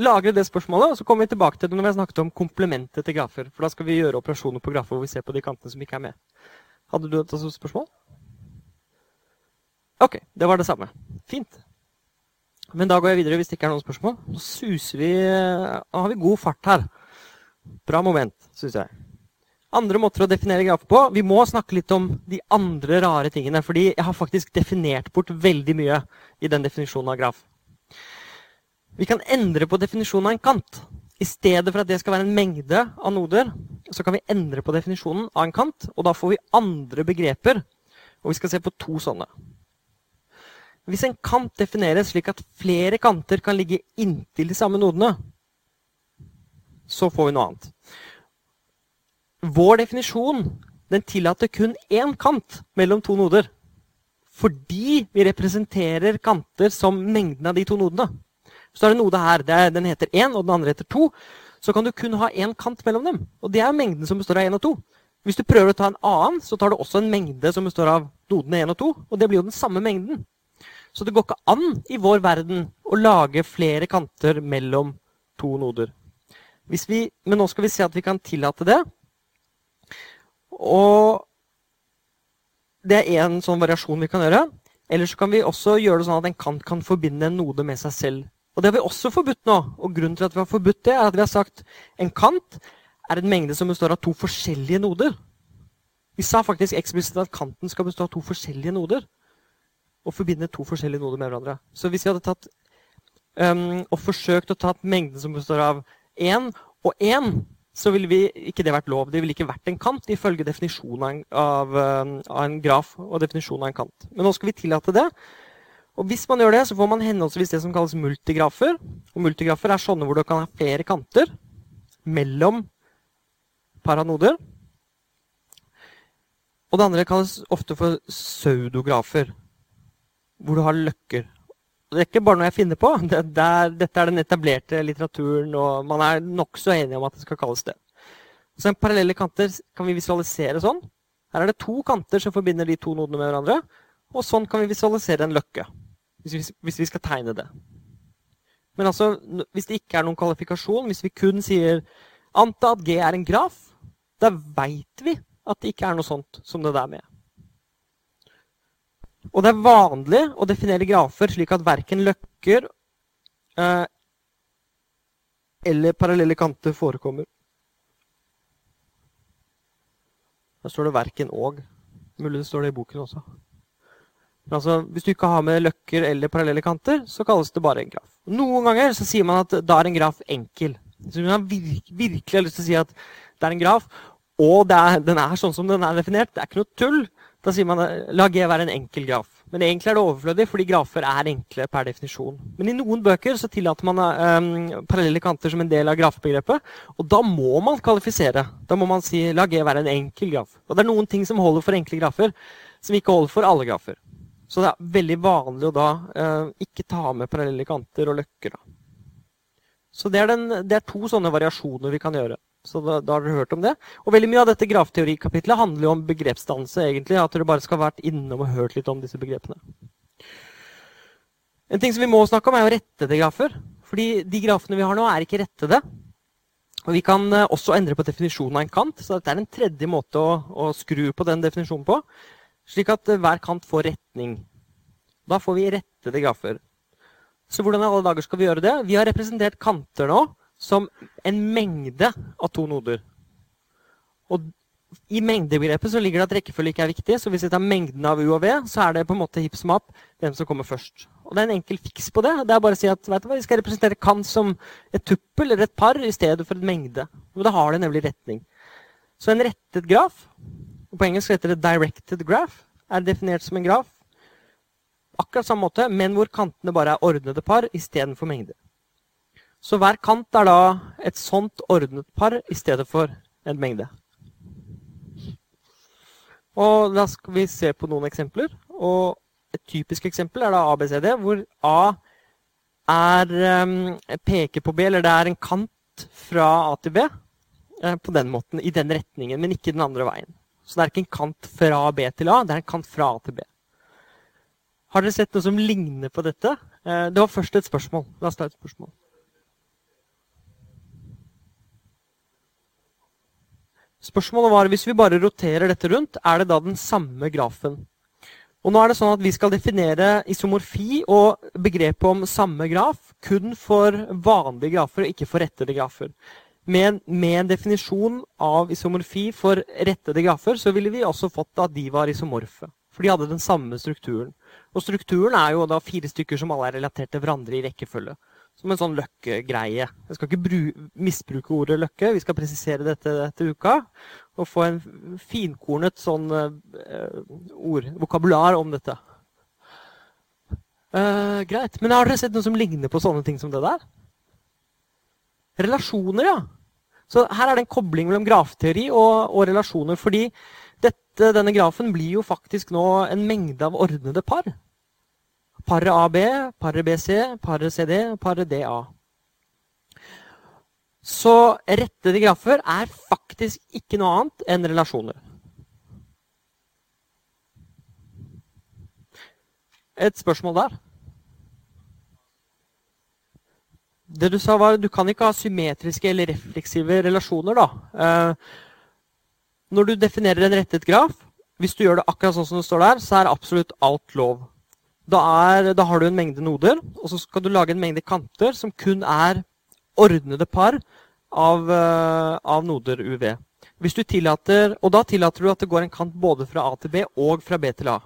lagrer det spørsmålet, og så kommer vi tilbake til det når vi har snakket om komplementet til grafer. For da skal vi gjøre operasjoner på grafer hvor vi ser på de kantene som ikke er med. Hadde du et spørsmål? Ok, det var det samme. Fint. Men da går jeg videre hvis det ikke er noen spørsmål. Så suser vi Nå har vi god fart her. Bra moment, syns jeg andre måter å definere grafer på. Vi må snakke litt om de andre rare tingene. fordi jeg har faktisk definert bort veldig mye i den definisjonen av graf. Vi kan endre på definisjonen av en kant. I stedet for at det skal være en mengde av noder, så kan vi endre på definisjonen av en kant. Og da får vi andre begreper. Og vi skal se på to sånne. Hvis en kant defineres slik at flere kanter kan ligge inntil de samme nodene, så får vi noe annet. Vår definisjon den tillater kun én kant mellom to noder. Fordi vi representerer kanter som mengden av de to nodene. Så er det node her. Er, den heter 1, og den andre heter 2. Så kan du kun ha én kant mellom dem. Og det er mengden som består av 1 og 2. Hvis du prøver å ta en annen, så tar du også en mengde som består av nodene 1 og 2. Og det blir jo den samme mengden. Så det går ikke an i vår verden å lage flere kanter mellom to noder. Vi, men nå skal vi se at vi kan tillate det. Og det er én sånn variasjon vi kan gjøre. Eller så kan vi også gjøre det sånn at en kant kan forbinde en node med seg selv. Og det har vi også forbudt nå. Og grunnen til at vi har forbudt det, er at vi har sagt en kant er en mengde som består av to forskjellige noder. Vi sa faktisk eksplisitt at kanten skal bestå av to forskjellige noder. Og forbinde to forskjellige noder med hverandre. Så hvis vi hadde tatt um, og forsøkt å ta mengden som består av én og én, så ville vi, ikke det vært lov. Det ville ikke vært en kant ifølge definisjonen av, av en graf og definisjonen av en kant. Men nå skal vi tillate det. Og hvis man gjør det, så får man henholdsvis det som kalles multigrafer. Og multigrafer er sånne hvor du kan ha flere kanter mellom paranoder. Og det andre kalles ofte for pseudografer, hvor du har løkker. Det er ikke bare noe jeg finner på. Det, det er, dette er den etablerte litteraturen, og man er nokså enig om at det skal kalles det. Så en Parallelle kanter kan vi visualisere sånn. Her er det to kanter som forbinder de to nodene med hverandre. Og sånn kan vi visualisere en løkke, hvis vi, hvis vi skal tegne det. Men altså, hvis det ikke er noen kvalifikasjon, hvis vi kun sier anta at G er en graf, da veit vi at det ikke er noe sånt som det der med. Og det er vanlig å definere grafer slik at verken løkker eh, eller parallelle kanter forekommer. Der står det verken og. Mulig det står det i boken også. Men altså, Hvis du ikke har med løkker eller parallelle kanter, så kalles det bare en graf. Noen ganger så sier man at da er en graf enkel. Så man virkelig har lyst til å si at det er en graf, og er, den er sånn som den er definert, det er ikke noe tull, da sier man la G være en enkel graf. Men egentlig er det overflødig, fordi grafer er enkle per definisjon. Men i noen bøker så tillater man um, parallelle kanter som en del av grafbegrepet. Og da må man kvalifisere. Da må man si la G være en enkel graf. Og det er noen ting som holder for enkle grafer, som ikke holder for alle grafer. Så det er veldig vanlig å da uh, ikke ta med parallelle kanter og løkker. Da. Så det er, den, det er to sånne variasjoner vi kan gjøre. Så da, da, har dere hørt om det. Og veldig mye av dette grafteorikapitlet handler jo om begrepsdannelse. egentlig, At dere bare skal ha vært innom og hørt litt om disse begrepene. En ting som vi må snakke om, er jo rettede grafer. Fordi de grafene vi har nå, er ikke rettede. Og Vi kan eh, også endre på definisjonen av en kant. Så dette er en tredje måte å, å skru på den definisjonen på. Slik at eh, hver kant får retning. Da får vi rettede grafer. Så hvordan i alle dager skal vi gjøre det? Vi har representert kanter nå som en mengde av to noder. Og i mengdebegrepet så ligger det at rekkefølge ikke er viktig. Så hvis vi tar mengden av U og V, så er det på en måte hipp som happ hvem som kommer først. Og det er en enkel fiks på det. Det er bare å si at hva, vi skal representere kant som et tuppel eller et par i stedet for en mengde. Og da har det nemlig retning. Så en rettet graf, og på engelsk heter det 'directed graph', er definert som en graf akkurat samme måte, men hvor kantene bare er ordnede par istedenfor mengde. Så hver kant er da et sånt ordnet par i stedet for en mengde. Og Da skal vi se på noen eksempler. Og Et typisk eksempel er da ABCD, hvor A er, um, peker på B, eller det er en kant fra A til B uh, på den måten, i den retningen, men ikke den andre veien. Så det er ikke en kant fra B til A, det er en kant fra A til B. Har dere sett noe som ligner på dette? Uh, det var først et spørsmål. La oss ta et spørsmål. Spørsmålet var hvis vi bare roterer dette rundt, er det da den samme grafen? Og nå er det sånn at Vi skal definere isomorfi og begrepet om samme graf kun for vanlige grafer og ikke for rettede grafer. Med, med, en definisjon av isomorfi for rettede grafer så ville vi også fått at de var isomorfe. For de hadde den samme strukturen. Og strukturen er jo da fire stykker som alle er relatert til hverandre i rekkefølge som en sånn løkkegreie. Jeg skal ikke misbruke ordet løkke, vi skal presisere dette etter uka. Og få en finkornet sånn uh, ord, vokabular om dette. Uh, greit. Men har dere sett noe som ligner på sånne ting som det der? Relasjoner, ja. Så her er det en kobling mellom grafteori og, og relasjoner. Fordi dette, denne grafen blir jo faktisk nå en mengde av ordnede par. Paret AB, paret BC, paret CD, paret DA. Så rettede grafer er faktisk ikke noe annet enn relasjoner. Et spørsmål der? Det du sa var Du kan ikke ha symmetriske eller refleksive relasjoner. da. Eh, når du definerer en rettet graf, hvis du gjør det akkurat sånn som det står der, så er absolutt alt lov. Da, er, da har du en mengde noder, og så skal du lage en mengde kanter som kun er ordnede par av, uh, av noder UV. Hvis du tillater, og da tillater du at det går en kant både fra A til B og fra B til A.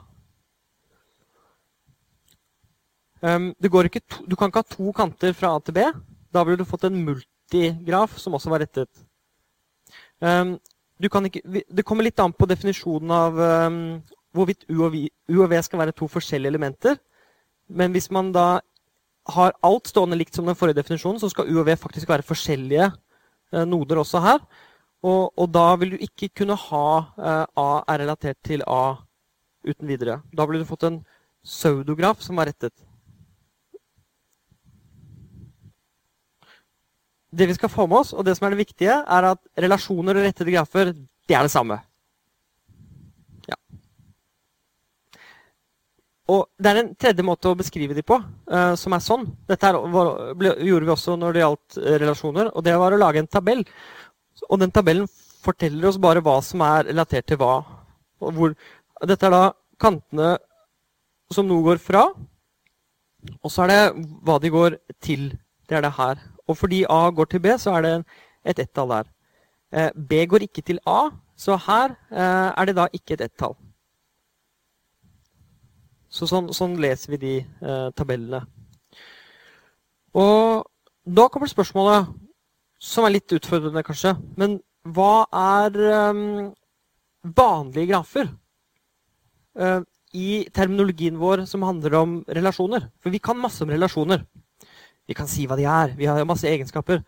Um, to, du kan ikke ha to kanter fra A til B. Da ville du fått en multigraf som også var rettet. Um, ikke, det kommer litt an på definisjonen av um, hvorvidt U og, v, U og, V, skal være to forskjellige elementer. Men hvis man da har alt stående likt som den forrige definisjonen, så skal U og V faktisk være forskjellige uh, noder også her. Og, og, da vil du ikke kunne ha uh, A er relatert til A uten videre. Da ville du fått en pseudograf som var rettet. det vi skal få med oss, og det som er det viktige, er at relasjoner og rettede grafer det er det samme. Ja. Og det er en tredje måte å beskrive de på, uh, som er sånn. Dette her ble, gjorde vi også når det gjaldt uh, relasjoner. Og det var å lage en tabell. Og den tabellen forteller oss bare hva som er relatert til hva. Hvor, dette er da kantene som noe går fra. Og så er det hva de går til. Det er det her. Og fordi A går til B, så er det et ett-tall der. Uh, B går ikke til A, så her uh, er det da ikke et ett-tall. Så sånn, sånn, leser vi de eh, tabellene. Og da kommer spørsmålet, som er litt utfordrende kanskje, men hva er eh, vanlige grafer? eh, I terminologien vår som handler om relasjoner. For vi kan masse om relasjoner. Vi kan si hva de er. Vi har masse egenskaper.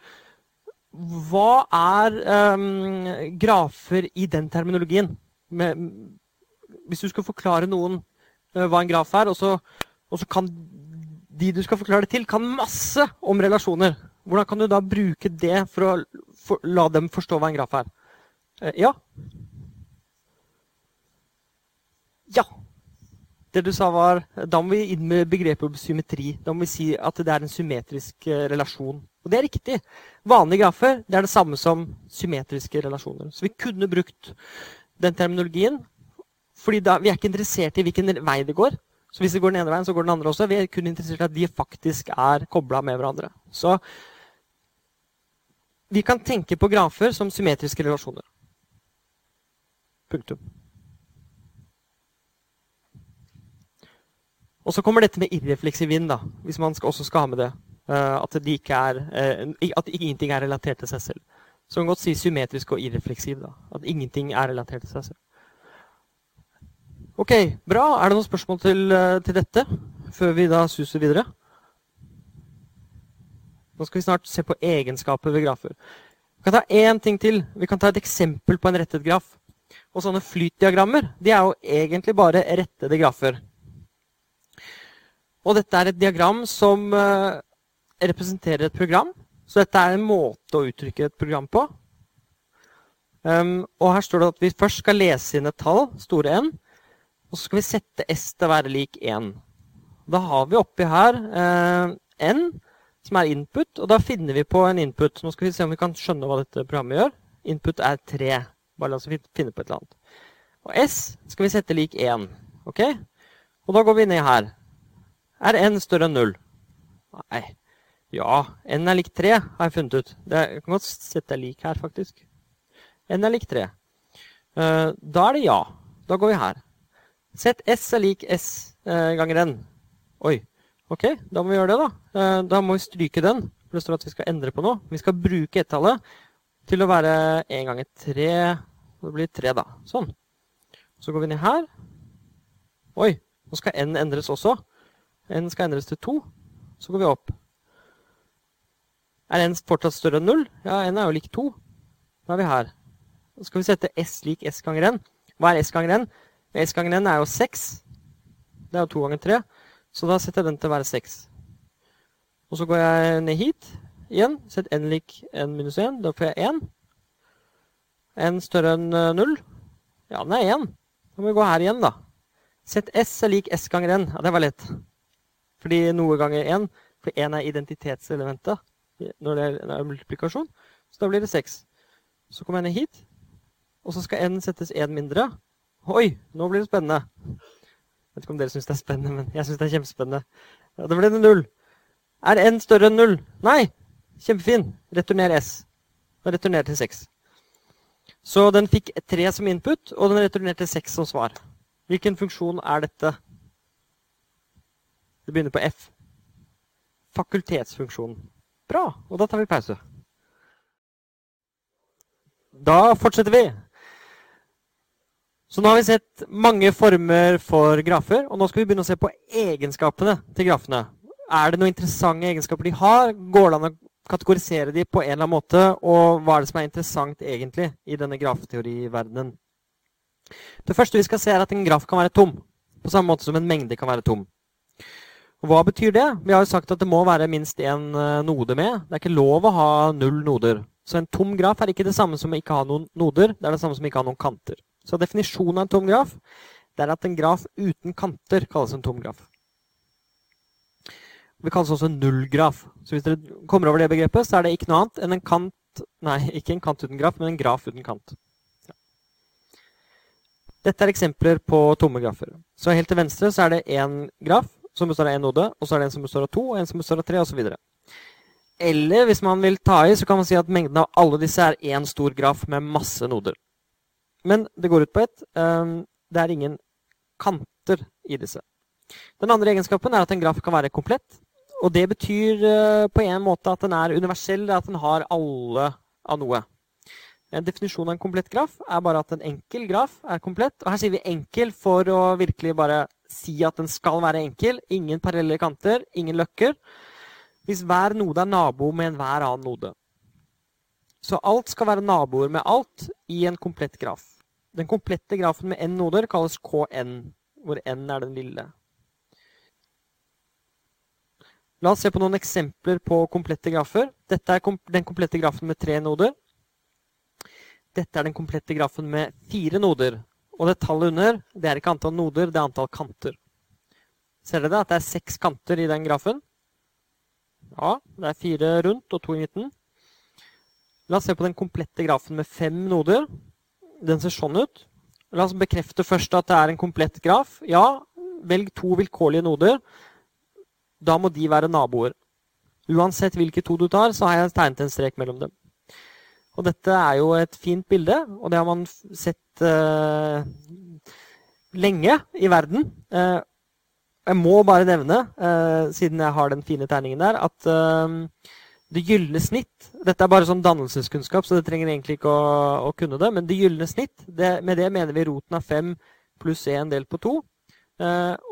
Hva er um, grafer i den terminologien? Med, hvis du skal forklare noen hva en graf er, og så, og så, kan de du skal forklare det til, kan masse om relasjoner. Hvordan kan du da bruke det for å for, la dem forstå hva en graf er? Uh, ja? Ja. Det du sa var, Da må vi inn med begrepet symmetri. Da må vi si at det er en symmetrisk eh, relasjon. Og det er riktig. Vanlige grafer det er det samme som symmetriske relasjoner. Så vi kunne brukt den terminologien. Fordi da, vi er ikke interessert i hvilken vei det går. Så hvis det går den ene veien, så går den andre også. Vi er kun interessert i at de faktisk er kobla med hverandre. Så vi kan tenke på grafer som symmetriske relasjoner. Punktum. Og så kommer dette med irrefleksiv vind, da, hvis man også skal ha med det. Uh, at, de er, uh, at, ingenting er relatert til seg selv. Så man kan godt si symmetrisk og irrefleksiv. da, At ingenting er relatert til seg selv. Ok, bra. Er det noen spørsmål til, uh, til dette før vi da suser videre? Nå skal vi snart se på egenskaper ved grafer. Vi kan ta én ting til. Vi kan ta et eksempel på en rettet graf. Og sånne flytdiagrammer de er jo egentlig bare rettede grafer. Og dette er et diagram som uh, representerer et program. Så dette er en måte å uttrykke et program på. Um, og her står det at vi først skal lese inn et tall, store N, og så skal vi sette S til å være lik 1. Da har vi oppi her eh, N, som er input, og da finner vi på en input. Nå skal vi se om vi kan skjønne hva dette programmet gjør. Input er 3. Bare la oss finne på et eller annet. Og S skal vi sette lik 1. Ok? Og da går vi ned her. Er n større enn 0? Nei. Ja, n er lik 3, har jeg funnet ut. Det, jeg kan godt sette lik her, faktisk. n er lik 3. Uh, eh, da er det ja. Da går vi her. Sett s er lik s uh, ganger n. Oi. Ok, da må vi gjøre det, da. Uh, da må vi stryke den. For det står at vi skal endre på noe. Vi skal bruke ett-tallet til å være 1 ganger 3. Det blir 3, da. Sånn. Så går vi ned her. Oi, nå skal n endres også. n skal endres til 2. Så går vi opp. Er n fortsatt større enn 0? Ja, n er jo lik 2. Da er vi her. Så skal vi sette s lik s ganger n. Hva er s ganger n? S ganger n er jo 6. Det er jo 2 ganger 3. Så da setter jeg den til å være 6. Og så går jeg ned hit igjen. Sett n lik n minus 1. Da får jeg 1. n større enn 0. Ja, den er 1. Da må vi gå her igjen, da. Sett s er lik s ganger n. Ja, det var lett. Fordi noe ganger 1. For 1 er identitetselementet når det er multiplikasjon. Så da blir det 6. Så kommer jeg ned hit. Og så skal n settes 1 mindre. Oi, nå blir det spennende. Jeg vet ikke om dere syns det er spennende, men jeg syns det er kjempespennende. Ja, da ble det null. Er n større enn null? Nei. Kjempefin. Returner s. Den returner til 6. Så den fikk 3 som input, og den returnerte 6 som svar. Hvilken funksjon er dette? Det begynner på F. Fakultetsfunksjonen. Bra. Og da tar vi pause. Da fortsetter vi. Så nå har vi sett mange former for grafer, og nå skal vi begynne å se på egenskapene til grafene. Er det noen interessante egenskaper de har? Går det an å kategorisere de på en eller annen måte? Og hva er det som er interessant egentlig i denne grafteoriverdenen? Det første vi skal se, er at en graf kan være tom. På samme måte som en mengde kan være tom. Hva betyr det? Vi har jo sagt at det må være minst én eh, node med. Det er ikke lov å ha null noder. Så en tom graf er ikke det samme som å ikke ha noen noder. Det er det samme som å ikke ha noen kanter. Så definisjonen av en tom graf det er at en graf uten kanter kalles en tom graf. Det kalles også en nullgraf. Så hvis dere kommer over det begrepet, så er det ikke noe annet enn en kant Nei, ikke en kant uten graf, men en graf uten kant. Ja. Dette er eksempler på tomme grafer. Så helt til venstre så er det én graf som består av én node, og så er det en som består av to, og en som består av tre, osv. Eller hvis man vil ta i, så kan man si at mengden av alle disse er én stor graf med masse noder. Men det går ut på ett. Um, det er ingen kanter i disse. Den andre egenskapen er at en graf kan være komplett. Og det betyr uh, på en måte at den er universell, at den har alle av noe. En definisjon av en komplett graf er bare at en enkel graf er komplett. Og her sier vi enkel for å virkelig bare si at den skal være enkel. Ingen parallelle kanter, ingen løkker. Hvis hver node er nabo med enhver annen node. Så alt skal være naboer med alt i en komplett graf. Den komplette grafen med n noder kalles Kn, hvor n er den lille. La oss se på noen eksempler på komplette grafer. Dette er den komplette grafen med tre noder. Dette er den komplette grafen med fire noder. Og det tallet under det er ikke antall noder, det er antall kanter. Ser dere at det er seks kanter i den grafen? Ja, det er fire rundt og to i midten. La oss se på den komplette grafen med fem noder. Den ser sånn ut. La oss bekrefte først at det er en komplett graf. Ja, velg to vilkårlige noder. Da må de være naboer. Uansett hvilke to du tar, så har jeg tegnet en strek mellom dem. Og dette er jo et fint bilde, og det har man sett uh, lenge i verden. Uh, jeg må bare nevne, uh, siden jeg har den fine tegningen der, at det gylne snitt Dette er bare sånn dannelseskunnskap, så det trenger egentlig ikke å, å kunne det. Men det gylne snitt, det, med det mener vi roten av 5 pluss 1 delt på 2.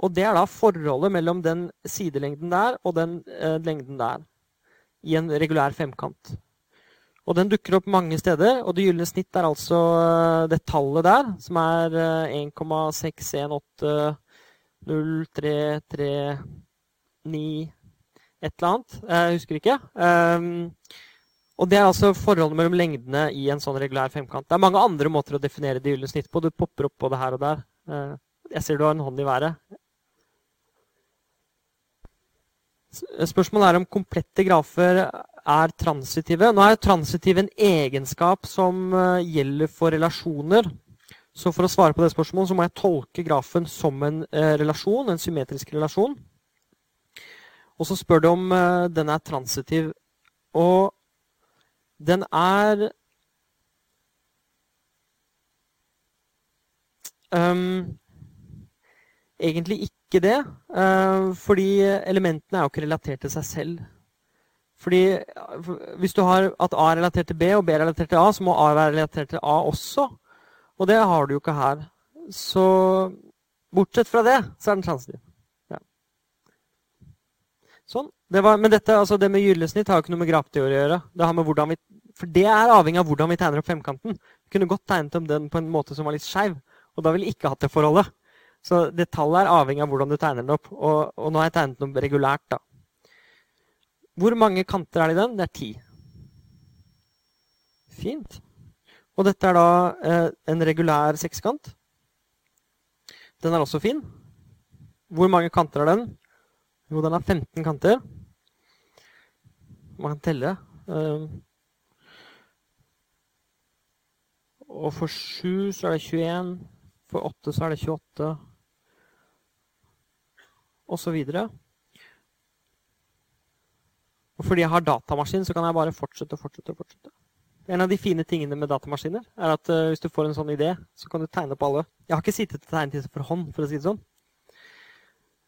og det er da forholdet mellom den sidelengden der og den lengden der i en regulær femkant. Og den dukker opp mange steder, og det gylne snitt er altså eh, det tallet der, som er 1,6180339 et eller annet. Jeg husker ikke. Um, og det er altså forholdet mellom lengdene i en sånn regulær femkant. Det er mange andre måter å definere det gylne snitt på. Du popper opp både her og der. Uh, jeg ser du har en hånd i været. Spørsmålet er om komplette grafer er transitive. Nå er transitiv en egenskap som eh, gjelder for relasjoner. Så for å svare på det spørsmålet så må jeg tolke grafen som en eh, relasjon, en symmetrisk relasjon. Og så spør du om uh, den er transitiv. Og den er um, Egentlig ikke det. Uh, fordi elementene er jo ikke relatert til seg selv. Fordi Hvis du har at A er relatert til B og B er relatert til A, så må A være relatert til A også. Og det har du jo ikke her. Så bortsett fra det, så er den transitiv. Sånn. Det var, men dette, altså det med gyllesnitt har jo ikke noe med grapteori å gjøre. Det har med hvordan vi, for det er avhengig av hvordan vi tegner opp femkanten. Vi kunne godt tegnet om den på en måte som var litt skeiv, og da ville vi ikke hatt det forholdet. Så det tallet er avhengig av hvordan du tegner den opp. Og, og nå har jeg tegnet den opp regulært. da. Hvor mange kanter er det i den? Det er ti. Fint. Og dette er da eh, en regulær sekskant. Den er også fin. Hvor mange kanter er den? Jo, den har 15 kanter. Man kan telle. Eh, og for 7 så er det 21. For 8 så er det 28. Og så videre. Og fordi jeg har datamaskin, så kan jeg bare fortsette og fortsette. og fortsette. En av de fine tingene med datamaskiner er at uh, hvis du får en sånn idé, så kan du tegne opp alle. Jeg har ikke sittet og tegnet disse for hånd, for å si det sånn.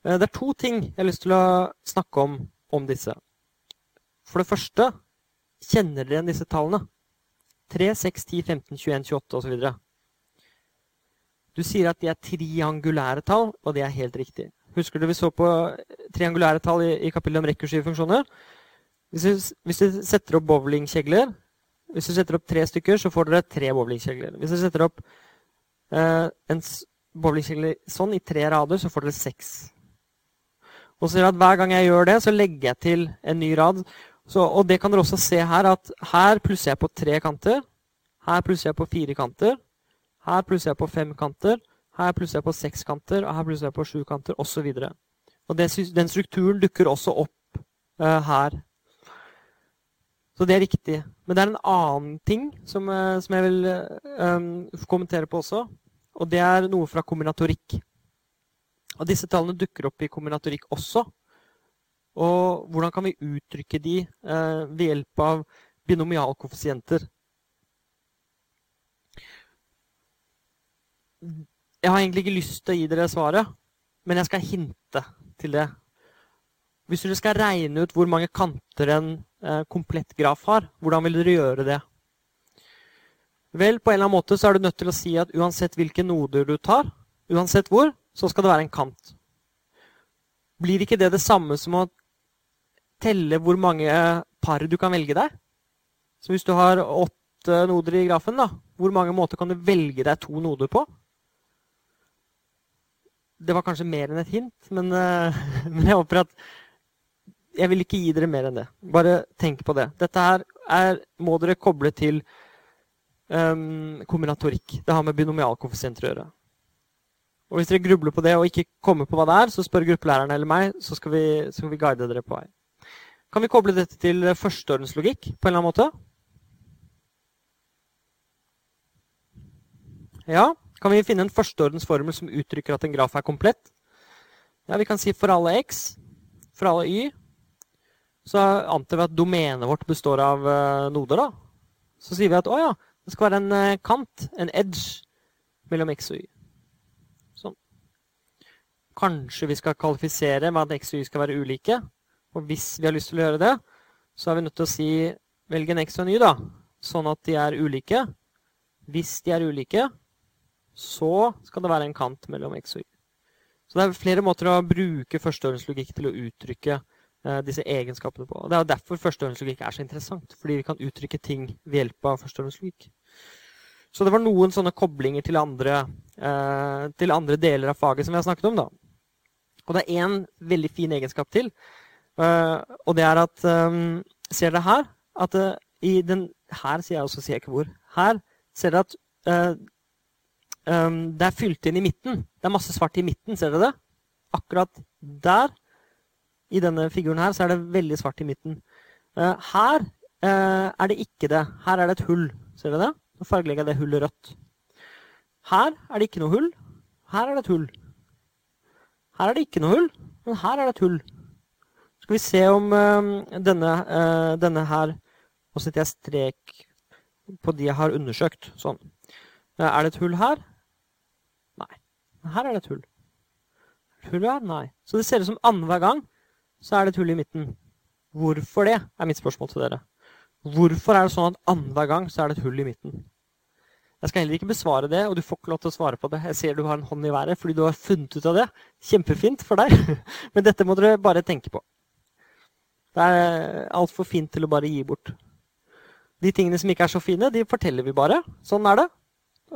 Uh, det er to ting jeg har lyst til å snakke om om disse. For det første, kjenner dere igjen disse tallene? 3, 6, 10, 15, 21, 28 osv. Du sier at de er triangulære tall, og det er helt riktig. Husker du vi så på triangulære tall i, i kapittelet om rekursive funksjoner? Hvis du, hvis du setter opp bowlingkjegler hvis du setter opp tre stykker, så får dere tre bowlingkjegler. Hvis du setter opp eh, en bowlingkjegle sånn i tre rader, så får dere seks. Og så at Hver gang jeg gjør det, så legger jeg til en ny rad. Så, og det kan dere også se her, at her plusser jeg på tre kanter. Her plusser jeg på fire kanter. Her plusser jeg på fem kanter. Her plusser jeg på seks kanter, og her plusser jeg på sju kanter, osv. Og, og den strukturen dukker også opp uh, her så det er riktig. Men det er en annen ting som, uh, som jeg vil uh, kommentere på også. Og det er noe fra kombinatorikk. Og disse tallene dukker opp i kombinatorikk også. Og hvordan kan vi uttrykke de eh, ved hjelp av binomialkoeffisienter? Jeg har egentlig ikke lyst til å gi dere svaret, men jeg skal hinte til det. Hvis dere skal regne ut hvor mange kanter en eh, komplett graf har, hvordan vil dere gjøre det? Vel, på en eller annen måte så er du nødt til å si at uansett hvilke noder du tar, uansett hvor, så skal det være en kant. Blir ikke det det samme som å telle hvor mange par du kan velge deg? Så hvis du har åtte noder i grafen, da, hvor mange måter kan du velge deg to noder på? Det var kanskje mer enn et hint, men, uh, men jeg håper at jeg vil ikke gi dere mer enn det. Bare tenk på det. Dette her er, må dere koble til um, kombinatorikk. Det har med binomialkoeffisienter å gjøre. Og Hvis dere grubler på det og ikke kommer på hva det er, så spør gruppelæreren eller meg, så skal vi, så skal vi guide dere på vei. Kan vi koble dette til førsteordenslogikk på en eller annen måte? Ja, kan vi finne en førsteordensformel som uttrykker at en graf er komplett? Ja, Vi kan si for alle x, for alle y, så antar vi at domenet vårt består av uh, noder. da. Så sier vi at å ja, det skal være en uh, kant, en edge, mellom x og y. Kanskje vi skal kvalifisere med at x og y skal være ulike. Og hvis vi har lyst til å gjøre det, så er vi nødt til å si velg en x og en y, da. Sånn at de er ulike. Hvis de er ulike, så skal det være en kant mellom x og y. Så det er flere måter å bruke førsteordenslogikk til å uttrykke Eh, disse egenskapene på. Det er derfor førsteordenslogikk er så interessant. Fordi vi kan uttrykke ting ved hjelp av førsteordenslogikk. Så det var noen sånne koblinger til andre, eh, til andre, deler av faget som vi har snakket om. da. Og det er én veldig fin egenskap til. Eh, og det er at um, Ser dere her? At i den Her sier jeg også sier jeg ikke hvor. Her ser dere at det er fylt inn i midten. Det er masse svart i midten. Ser dere det? Akkurat der i denne figuren her så er det veldig svart i midten. Her er det ikke det. Her er det et hull. Ser dere det? Nå fargelegger jeg det hullet rødt. Her er det ikke noe hull. Her er det et hull. Her er det ikke noe hull, men her er det et hull. Skal vi se om uh, denne, denne, her Nå setter jeg strek på de jeg har undersøkt. Sånn. er det et hull her? Nei. Her er det et hull. Hull her? Nei. Så det ser ut som annenhver gang så er det et hull i midten. Hvorfor det, er mitt spørsmål til dere. Hvorfor er det sånn at annenhver gang så er det et hull i midten? Jeg skal heller ikke besvare det, og du får ikke lov til å svare på det. Jeg ser du har en hånd i været fordi du har funnet ut av det. Kjempefint for deg. Men dette må dere bare tenke på. Det er altfor fint til å bare gi bort. De tingene som ikke er så fine, de forteller vi bare. Sånn er det.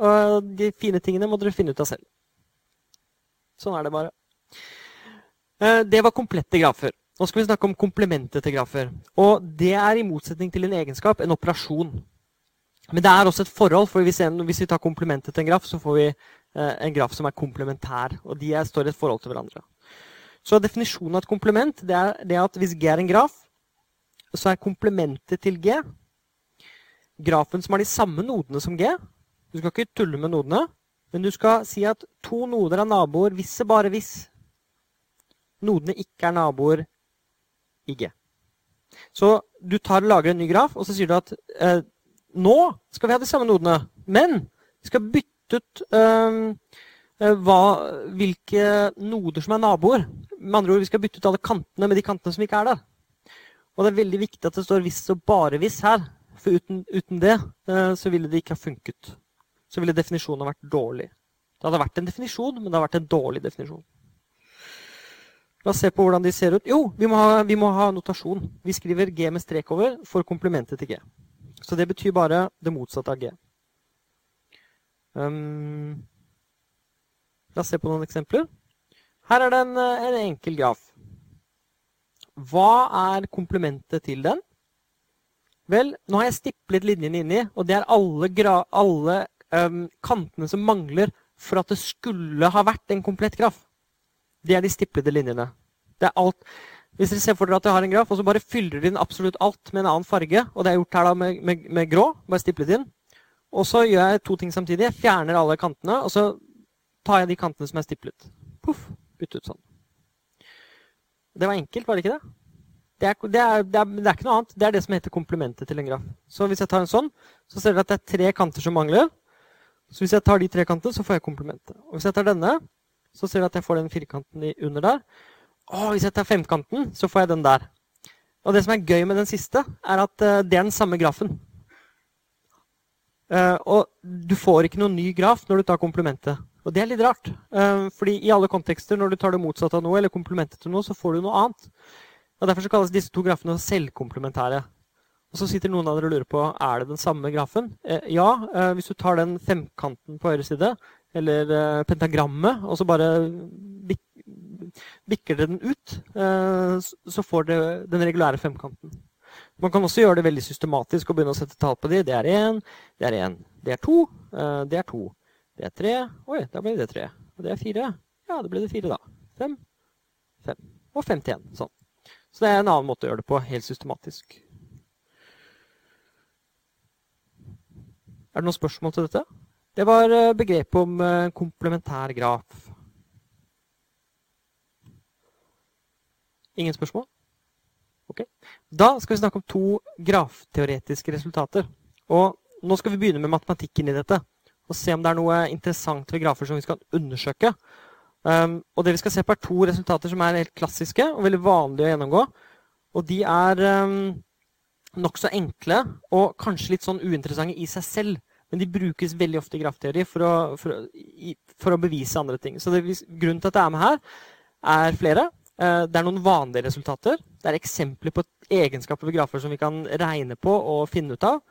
Og de fine tingene må dere finne ut av selv. Sånn er det bare. Eh, det var komplette grafer. Nå skal vi snakke om komplementet til grafer. Og det er i motsetning til en egenskap en operasjon. Men det er også et forhold, for hvis, vi tar komplementet til en graf, så får vi eh, en graf som er komplementær. Og de står i et forhold til hverandre. Så definisjonen av et komplement det er, det at hvis G er en graf, så er komplementet til G grafen som har de samme nodene som G. Du skal ikke tulle med nodene, men du skal si at to noder er naboer hvis det bare hvis nodene ikke er naboer i. Så du tar og lager en ny graf, og så sier du at eh, nå skal vi ha de samme nodene, men vi skal bytte ut eh, hva, hvilke noder som er naboer. Med andre ord, Vi skal bytte ut alle kantene med de kantene som ikke er der. Og det er veldig viktig at det står 'hvis' og 'bare hvis' her. For uten, uten det eh, så ville det ikke ha funket. Så ville definisjonen ha vært dårlig. Det hadde vært en definisjon, men det hadde vært en dårlig definisjon. La oss se på hvordan de ser ut. Jo, vi må ha, vi må ha notasjon. Vi skriver G med strek over for komplementet til G. Så det betyr bare det motsatte av G. Um, la oss se på noen eksempler. Her er det en, eh, en enkel graf. Hva er komplementet til den? Vel, nå har jeg stiplet linjene inni, og det er alle, alle um, kantene som mangler for at det skulle ha vært en komplett graf. Det er de stiplede linjene. Det er alt. Hvis dere ser for dere at dere har en graf, og så bare fyller dere inn absolutt alt med en annen farge, og det er gjort her da med, med, med grå, bare stiplet inn, og så gjør jeg to ting samtidig. Jeg fjerner alle kantene, og så tar jeg de kantene som er stiplet. Puff bytte ut sånn. Det var enkelt, var det ikke det? Det er, det, er, det, er, det er, ikke noe annet. Det er det som heter komplementet til en graf. Så hvis jeg tar en sånn, så ser dere at det er tre kanter som mangler. Så hvis jeg tar de tre kantene, så får jeg komplementet. Og hvis jeg tar denne, så ser du at jeg får den firkanten under der. Og hvis jeg tar femkanten, så får jeg den der. Og det som er gøy med den siste, er at uh, det er den samme grafen. Uh, og du får ikke noen ny graf når du tar komplementet. Og det er litt rart. Uh, fordi i alle kontekster, når du tar det motsatte av noe, eller komplementet til noe, så får du noe annet. Og Derfor så kalles disse to grafene selvkomplementære. Og Så sitter noen av dere og lurer på er det den samme grafen. Eh, ja, eh, hvis du tar den femkanten på høyre side, eller eh, pentagrammet, og så bare bikker dere den ut, eh, så får dere den regulære femkanten. Man kan også gjøre det veldig systematisk og begynne å sette tall på de. Det er én, det er én, det er to, eh, det er to. Det er tre. Oi, da ble det tre. Og det er fire. Ja, da ble det fire, da. Fem. Fem. Og 51. Sånn. Så det er en annen måte å gjøre det på, helt systematisk. Er det noen spørsmål til dette? Det var eh, begrepet om eh, komplementær graf. Ingen spørsmål? Ok. Da skal vi snakke om to grafteoretiske resultater. Og nå skal vi begynne med matematikken i dette og se om det er noe interessant ved grafer som vi skal undersøke. Um, og det vi skal se på, er to resultater som er helt klassiske og veldig vanlige å gjennomgå. Og de er um, nokså enkle og kanskje litt sånn uinteressante i seg selv. Men de brukes veldig ofte i grafteori for å, for for å bevise andre ting. Så det, grunnen til at det er med her, er flere. Uh, det er noen vanlige resultater. Det er eksempler på egenskaper ved grafer som vi kan regne på og finne ut av.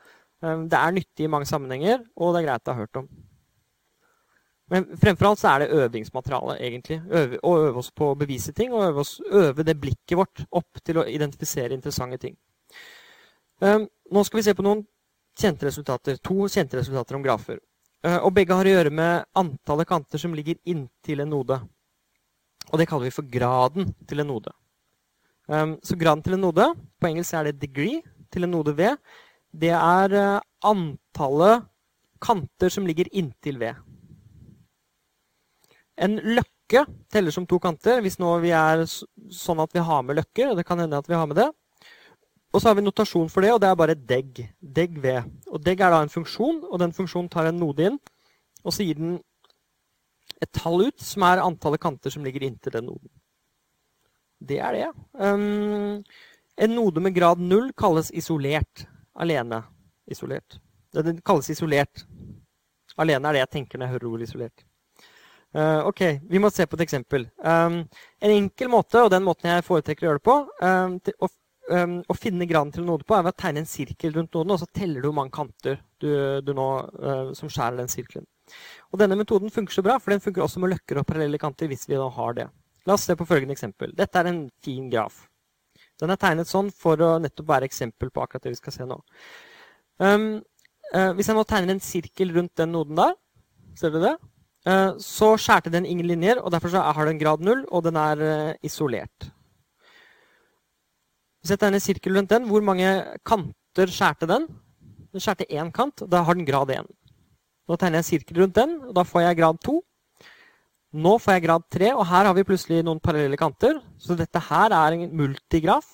Ehm, det er nyttig i mange sammenhenger, og det er greit å ha hørt om. Men fremfor alt så er det øvingsmateriale, egentlig. Øve, å øve oss på å bevise ting, og øve, oss, øve, det blikket vårt opp til å identifisere interessante ting. Um, nå skal vi se på noen kjente resultater, to kjente resultater om grafer. Uh, og begge har å gjøre med antallet kanter som ligger inntil en node. Og det kaller vi for graden til en node. Um, så graden til en node, på engelsk er det degree til en node V det er eh, antallet kanter som ligger inntil V. En løkke teller som to kanter hvis nå vi er sånn at vi har med løkker. og det kan hende at vi har med det. Og så har vi notasjon for det, og det er bare deg. Deg V. Og deg er da en funksjon, og den funksjonen tar en node inn. Og så gir den et tall ut, som er antallet kanter som ligger inntil den noden. Det er det. Um, en node med grad null kalles isolert alene isolert. Det kalles isolert. Alene er det jeg tenker når jeg hører ordet isolert. Uh, ok, Vi må se på et eksempel. Um, en enkel måte, og den måten jeg foretrekker å gjøre det på, um, til, um, å finne graden til en node på, er ved å tegne en sirkel rundt noden, og så teller du hvor mange kanter du, du nå, uh, som skjærer den sirkelen. Og Denne metoden funker så bra, for den funker også med løkker og parallelle kanter. hvis vi da har det. La oss se på følgende eksempel. Dette er en fin graf. Den er tegnet sånn for å nettopp være eksempel på akkurat det vi skal se nå. Um, uh, hvis jeg nå tegner en sirkel rundt den noden der, ser dere det? Uh, så skjærte den ingen linjer, og derfor har den grad null, og den er uh, isolert. Hvis tegner en sirkel rundt den, hvor mange kanter skjærte den? Den skjærte én kant, og da har den grad 1. Nå tegner jeg en sirkel rundt den, og da får jeg grad 2. Nå får jeg grad 3, og her har vi plutselig noen parallelle kanter. Så dette her er en multigraf.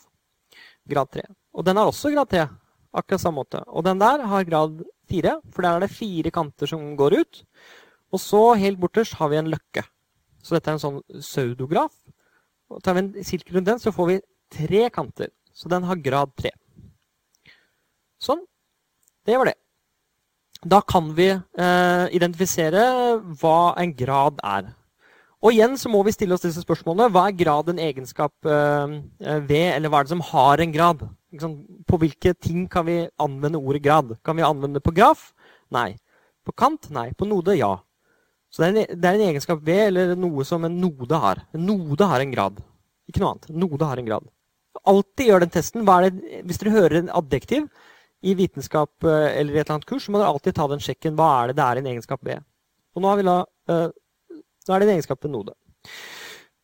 Grad 3. Og den har også grad 3. Akkurat samme måte. Og den der har grad 4, for der er det fire kanter som går ut. Og så helt borterst har vi en løkke. Så dette er en sånn pseudograf. Og tar vi en sirkel rundt den, så får vi tre kanter. Så den har grad 3. Sånn. Det var det. Da kan vi eh, identifisere hva en grad er. Og igjen så må vi stille oss disse spørsmålene. Hva er grad en egenskap eh, ved, eller hva er det som har en grad? På hvilke ting kan vi anvende ordet grad? Kan vi anvende det på graf? Nei. På kant? Nei. På node? Ja. Så det er, en, det er en egenskap ved, eller noe som en node har. En node har en grad. Ikke noe annet. En node har en grad alltid gjør den testen. Det, hvis dere hører en adjektiv i vitenskap eh, eller i et eller annet kurs, så må dere alltid ta den sjekken. Hva er det det er en egenskap ved? Og nå, da, uh, nå er det en egenskap ved node.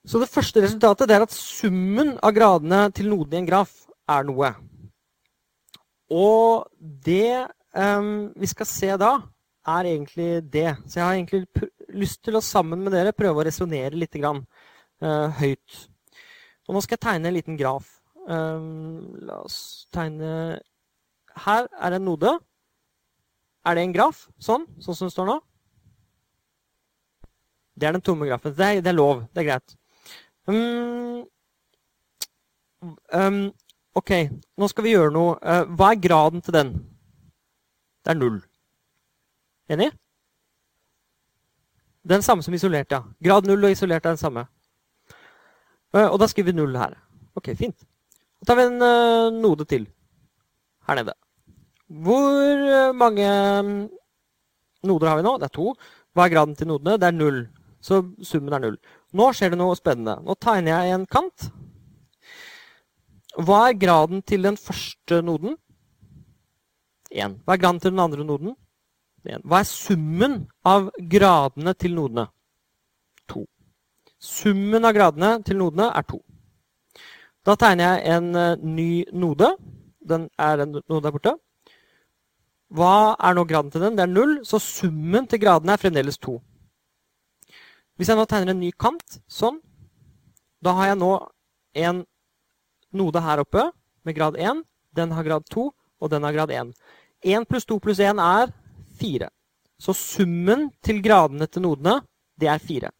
Så det første resultatet er at summen av gradene til noden i en graf er noe. Og det um, vi skal se da, er egentlig det. Så jeg har egentlig lyst til å sammen med dere prøve å resonnere litt grann, uh, høyt. Og nå skal jeg tegne en liten graf. Um, la oss tegne Her er en node. Er det en graf? Sånn? Sånn som det står nå? Det er den tomme grafen. Det er, det er lov. Det er greit. Um, um, OK, nå skal vi gjøre noe. Uh, hva er graden til den? Det er null. Enig? Den samme som isolert, ja. Grad null og isolert er den samme. Uh, og da skriver vi null her. OK, fint. Så tar vi en uh, node til her nede. Hvor eh, mange mm, noder har vi nå? Det er to. Hva er graden til nodene? Det er null. Så summen er null. Nå skjer det noe spennende. Nå tegner jeg en kant. Hva er graden til den første noden? 1. Hva er graden til den andre noden? 1. Hva er summen av gradene til nodene? 2. Summen av gradene til nodene er 2. Da tegner jeg en uh, ny node. Den er en node der borte. Hva er nå graden til den? Det er null, så summen til gradene er fremdeles to. Hvis jeg nå tegner en ny kant, sånn, da har jeg nå en node her oppe med grad 1. Den har grad 2, og den har grad 1. 1 pluss 2 pluss 1 er 4. Så summen til gradene til nodene, det er 4.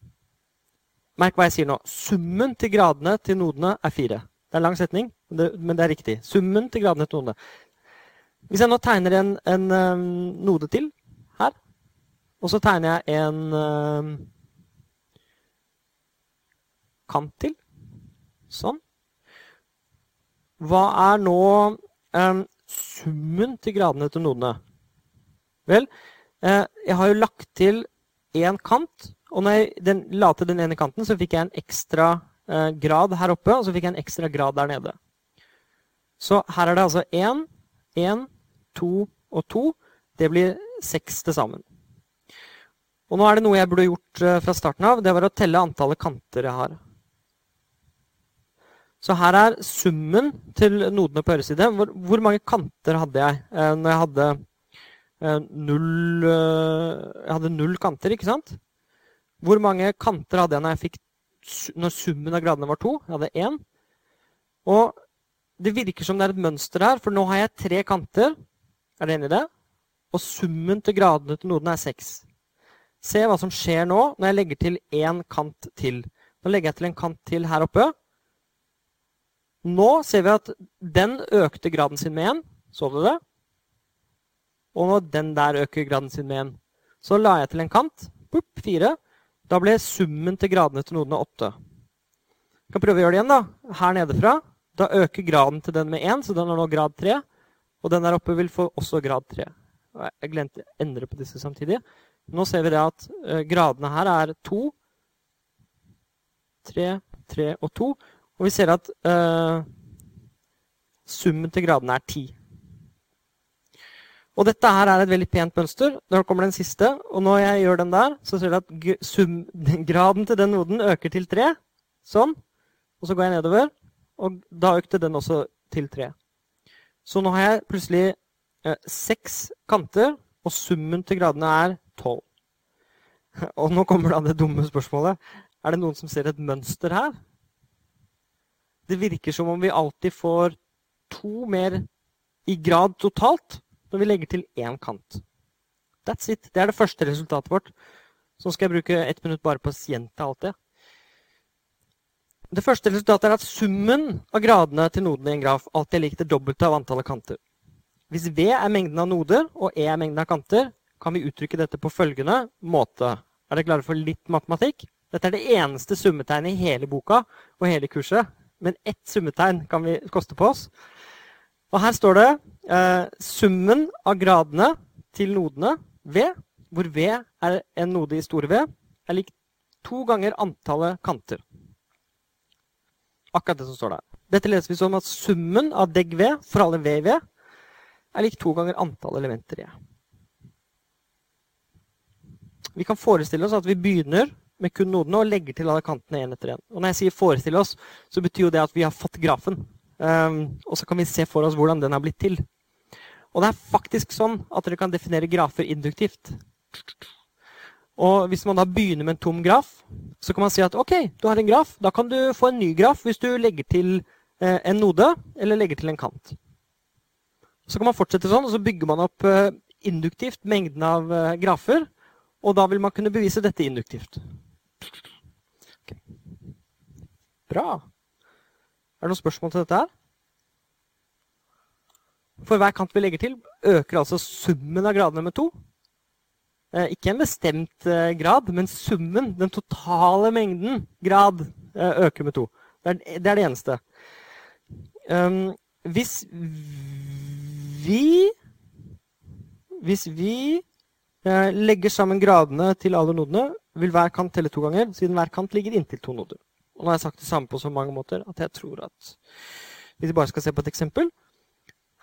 Merk hva jeg sier nå. Summen til gradene til nodene er 4. Det er en lang setning, men det er riktig. Summen til gradene til nodene. Hvis jeg nå tegner en, en um, node til her, og så tegner jeg en um, kant til Sånn. Hva er nå um, summen til gradene til nodene? Vel, eh, jeg har jo lagt til én kant, og når jeg la til den ene kanten, så fikk jeg en ekstra grad her oppe, og så fikk jeg en ekstra grad der nede. Så her er det altså 1, 1, 2 og 2. Det blir 6 til sammen. Og nå er det noe jeg burde gjort eh, fra starten av. Det var å telle antallet kanter jeg har. Så her er summen til nodene på høyre side. Hvor, hvor, mange kanter hadde jeg eh, når jeg hadde eh, null eh, Jeg hadde null kanter, ikke sant? Hvor mange kanter hadde jeg når jeg fikk når summen av gradene var to. Jeg hadde én. Og det virker som det er et mønster her, for nå har jeg tre kanter. Er dere enig i det? Og summen til gradene til noden er seks. Se hva som skjer nå når jeg legger til én kant til. Nå legger jeg til en kant til her oppe. Nå ser vi at den økte graden sin med én. Så du det? Og nå den der øker graden sin med én. Så la jeg til en kant. Pupp, fire. Da ble summen til gradene til nodene 8. Vi kan prøve å gjøre det igjen. da. Her nede fra. Da øker graden til den med 1, så den har nå grad 3. Og den der oppe vil få også grad 3. Jeg glemte å endre på disse samtidig. Nå ser vi det at uh, gradene her er 2, 3, 3 og 2. Og vi ser at uh, summen til gradene er 10. Og dette her er et veldig pent mønster. Nå kommer den siste. Og når jeg gjør den der, så ser du at sum, graden til den noden øker til 3. Sånn. Og så går jeg nedover, og da økte den også til 3. Så nå har jeg plutselig eh, seks kanter, og summen til gradene er 12. Og nå kommer da det dumme spørsmålet. Er det noen som ser et mønster her? Det virker som om vi alltid får to mer i grad totalt når vi legger til én kant. That's it. Det er det første resultatet vårt. Så skal jeg bruke ett minutt bare på å gjenta alt det. Det første resultatet er at summen av gradene til nodene i en graf alltid er lik det dobbelte av antallet kanter. Hvis V er mengden av noder og E er mengden av kanter, kan vi uttrykke dette på følgende måte. Er dere klare for litt matematikk? Dette er det eneste summetegnet i hele boka og hele kurset. Men ett summetegn kan vi koste på oss. Og her står det eh, summen av gradene til nodene V, hvor V er en node i store V, er lik to ganger antallet kanter. Akkurat det som står der. Dette leser vi som at summen av deg V for alle V i V er lik to ganger antall elementer i E. Vi kan forestille oss at vi begynner med kun nodene og legger til alle kantene én etter én. Og når jeg sier 'forestille oss', så betyr jo det at vi har fått grafen. Um, og så kan vi se for oss hvordan den har blitt til. Og det er faktisk sånn at dere kan definere grafer induktivt. Og hvis man da begynner med en tom graf, så kan man si at ok, du har en graf. Da kan du få en ny graf hvis du legger til eh, en node eller legger til en kant. Så kan man fortsette sånn, og så bygger man opp eh, induktivt mengden av eh, grafer. Og da vil man kunne bevise dette induktivt. Okay. Bra. Er det noen spørsmål til dette her? For hver kant vi legger til, øker altså summen av gradene med to. Eh, ikke en bestemt eh, grad, men summen, den totale mengden grad, eh, øker med to. Det er det, eneste. Um, hvis vi Hvis vi legger sammen gradene til alle nodene, vil hver kant telle to ganger, siden hver kant ligger inntil to noder. Og nå har jeg sagt det samme på så mange måter at jeg tror at Hvis vi bare skal se på et eksempel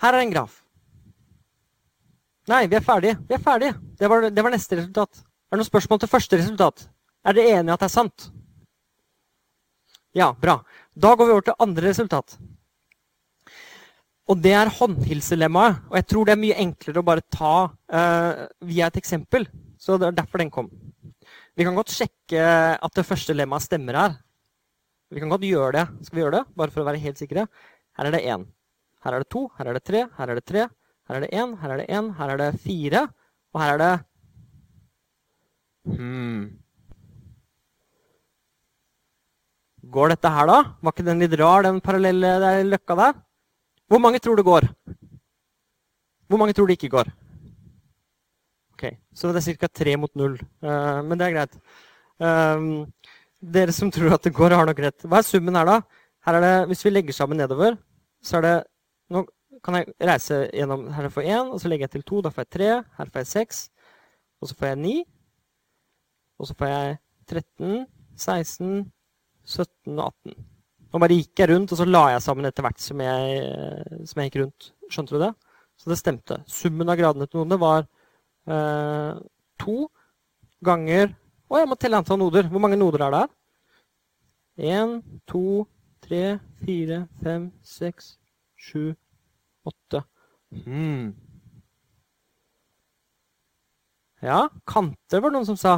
Her er en graf. Nei, vi er ferdige. Vi er ferdige. Det var, det var neste resultat. Er det noen spørsmål til første resultat? Er dere enige at det er sant? Ja, bra. Da går vi over til andre resultat. Og det er håndhilselemmaet. Og jeg tror det er mye enklere å bare ta uh, via et eksempel. Så det er derfor den kom. Vi kan godt sjekke at det første lemmaet stemmer her. Vi kan godt gjøre det. Skal vi gjøre det? Bare for å være helt sikre. Her er det én. Her er det to. Her er det tre. Her er det tre. Her er det én. Her er det én. Her er det fire. Og her er det hmm. Går dette her, da? Var ikke den litt rar, den parallelle der, løkka der? Hvor mange tror det går? Hvor mange tror det ikke går? Ok, Så det er ca. tre mot null. Uh, men det er greit. Um, dere som tror at det går, har nok rett. Hva er summen her, da? Her er det, Hvis vi legger sammen nedover, så er det Nå kan jeg reise gjennom Her får jeg én, og så legger jeg til to. Da får jeg tre. Her får jeg seks. Og så får jeg ni. Og så får jeg 13, 16, 17 og 18. Nå bare gikk jeg rundt, og så la jeg sammen etter hvert som jeg, som jeg gikk rundt. Skjønte du det? Så det stemte. Summen av gradene til noen var eh, to ganger å, jeg må telle antall noder. Hvor mange noder er det her? Én, to, tre, fire, fem, seks, sju, åtte. Hmm. Ja, kanter var det noen som sa.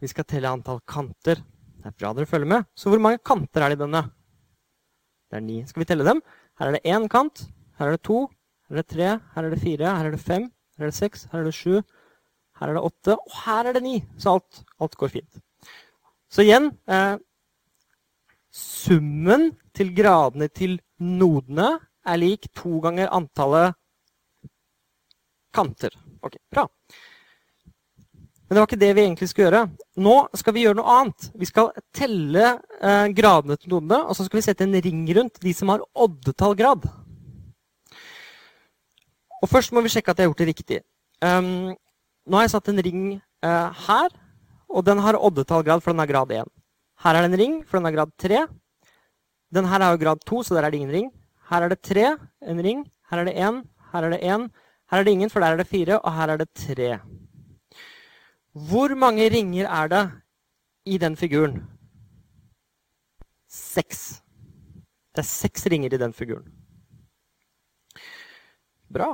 Vi skal telle antall kanter. Det er bra dere følger med. Så hvor mange kanter er det i denne? Det er ni. Skal vi telle dem? Her er det én kant. Her er det to. Her er det tre. Her er det fire. Her er det fem. Her er det seks. Her er det sju. Her er det åtte, og her er det ni. Så alt, alt går fint. Så igjen eh, Summen til gradene til nodene er lik to ganger antallet kanter. Ok, bra. Men det var ikke det vi egentlig skulle gjøre. Nå skal vi gjøre noe annet. Vi skal telle eh, gradene til nodene, og så skal vi sette en ring rundt de som har oddetall grad. Og Først må vi sjekke at jeg har gjort det riktig. Um, nå har jeg satt en ring eh, her, og den har oddetall grad, for den er grad 1. Her er det en ring, for den er grad 3. Den her er jo grad 2, så der er det ingen ring. Her er det 3, en ring. Her er det 1, her er det 1. Her er det ingen, for der er det 4, og her er det 3. Hvor mange ringer er det i den figuren? Seks. Det er seks ringer i den figuren. Bra.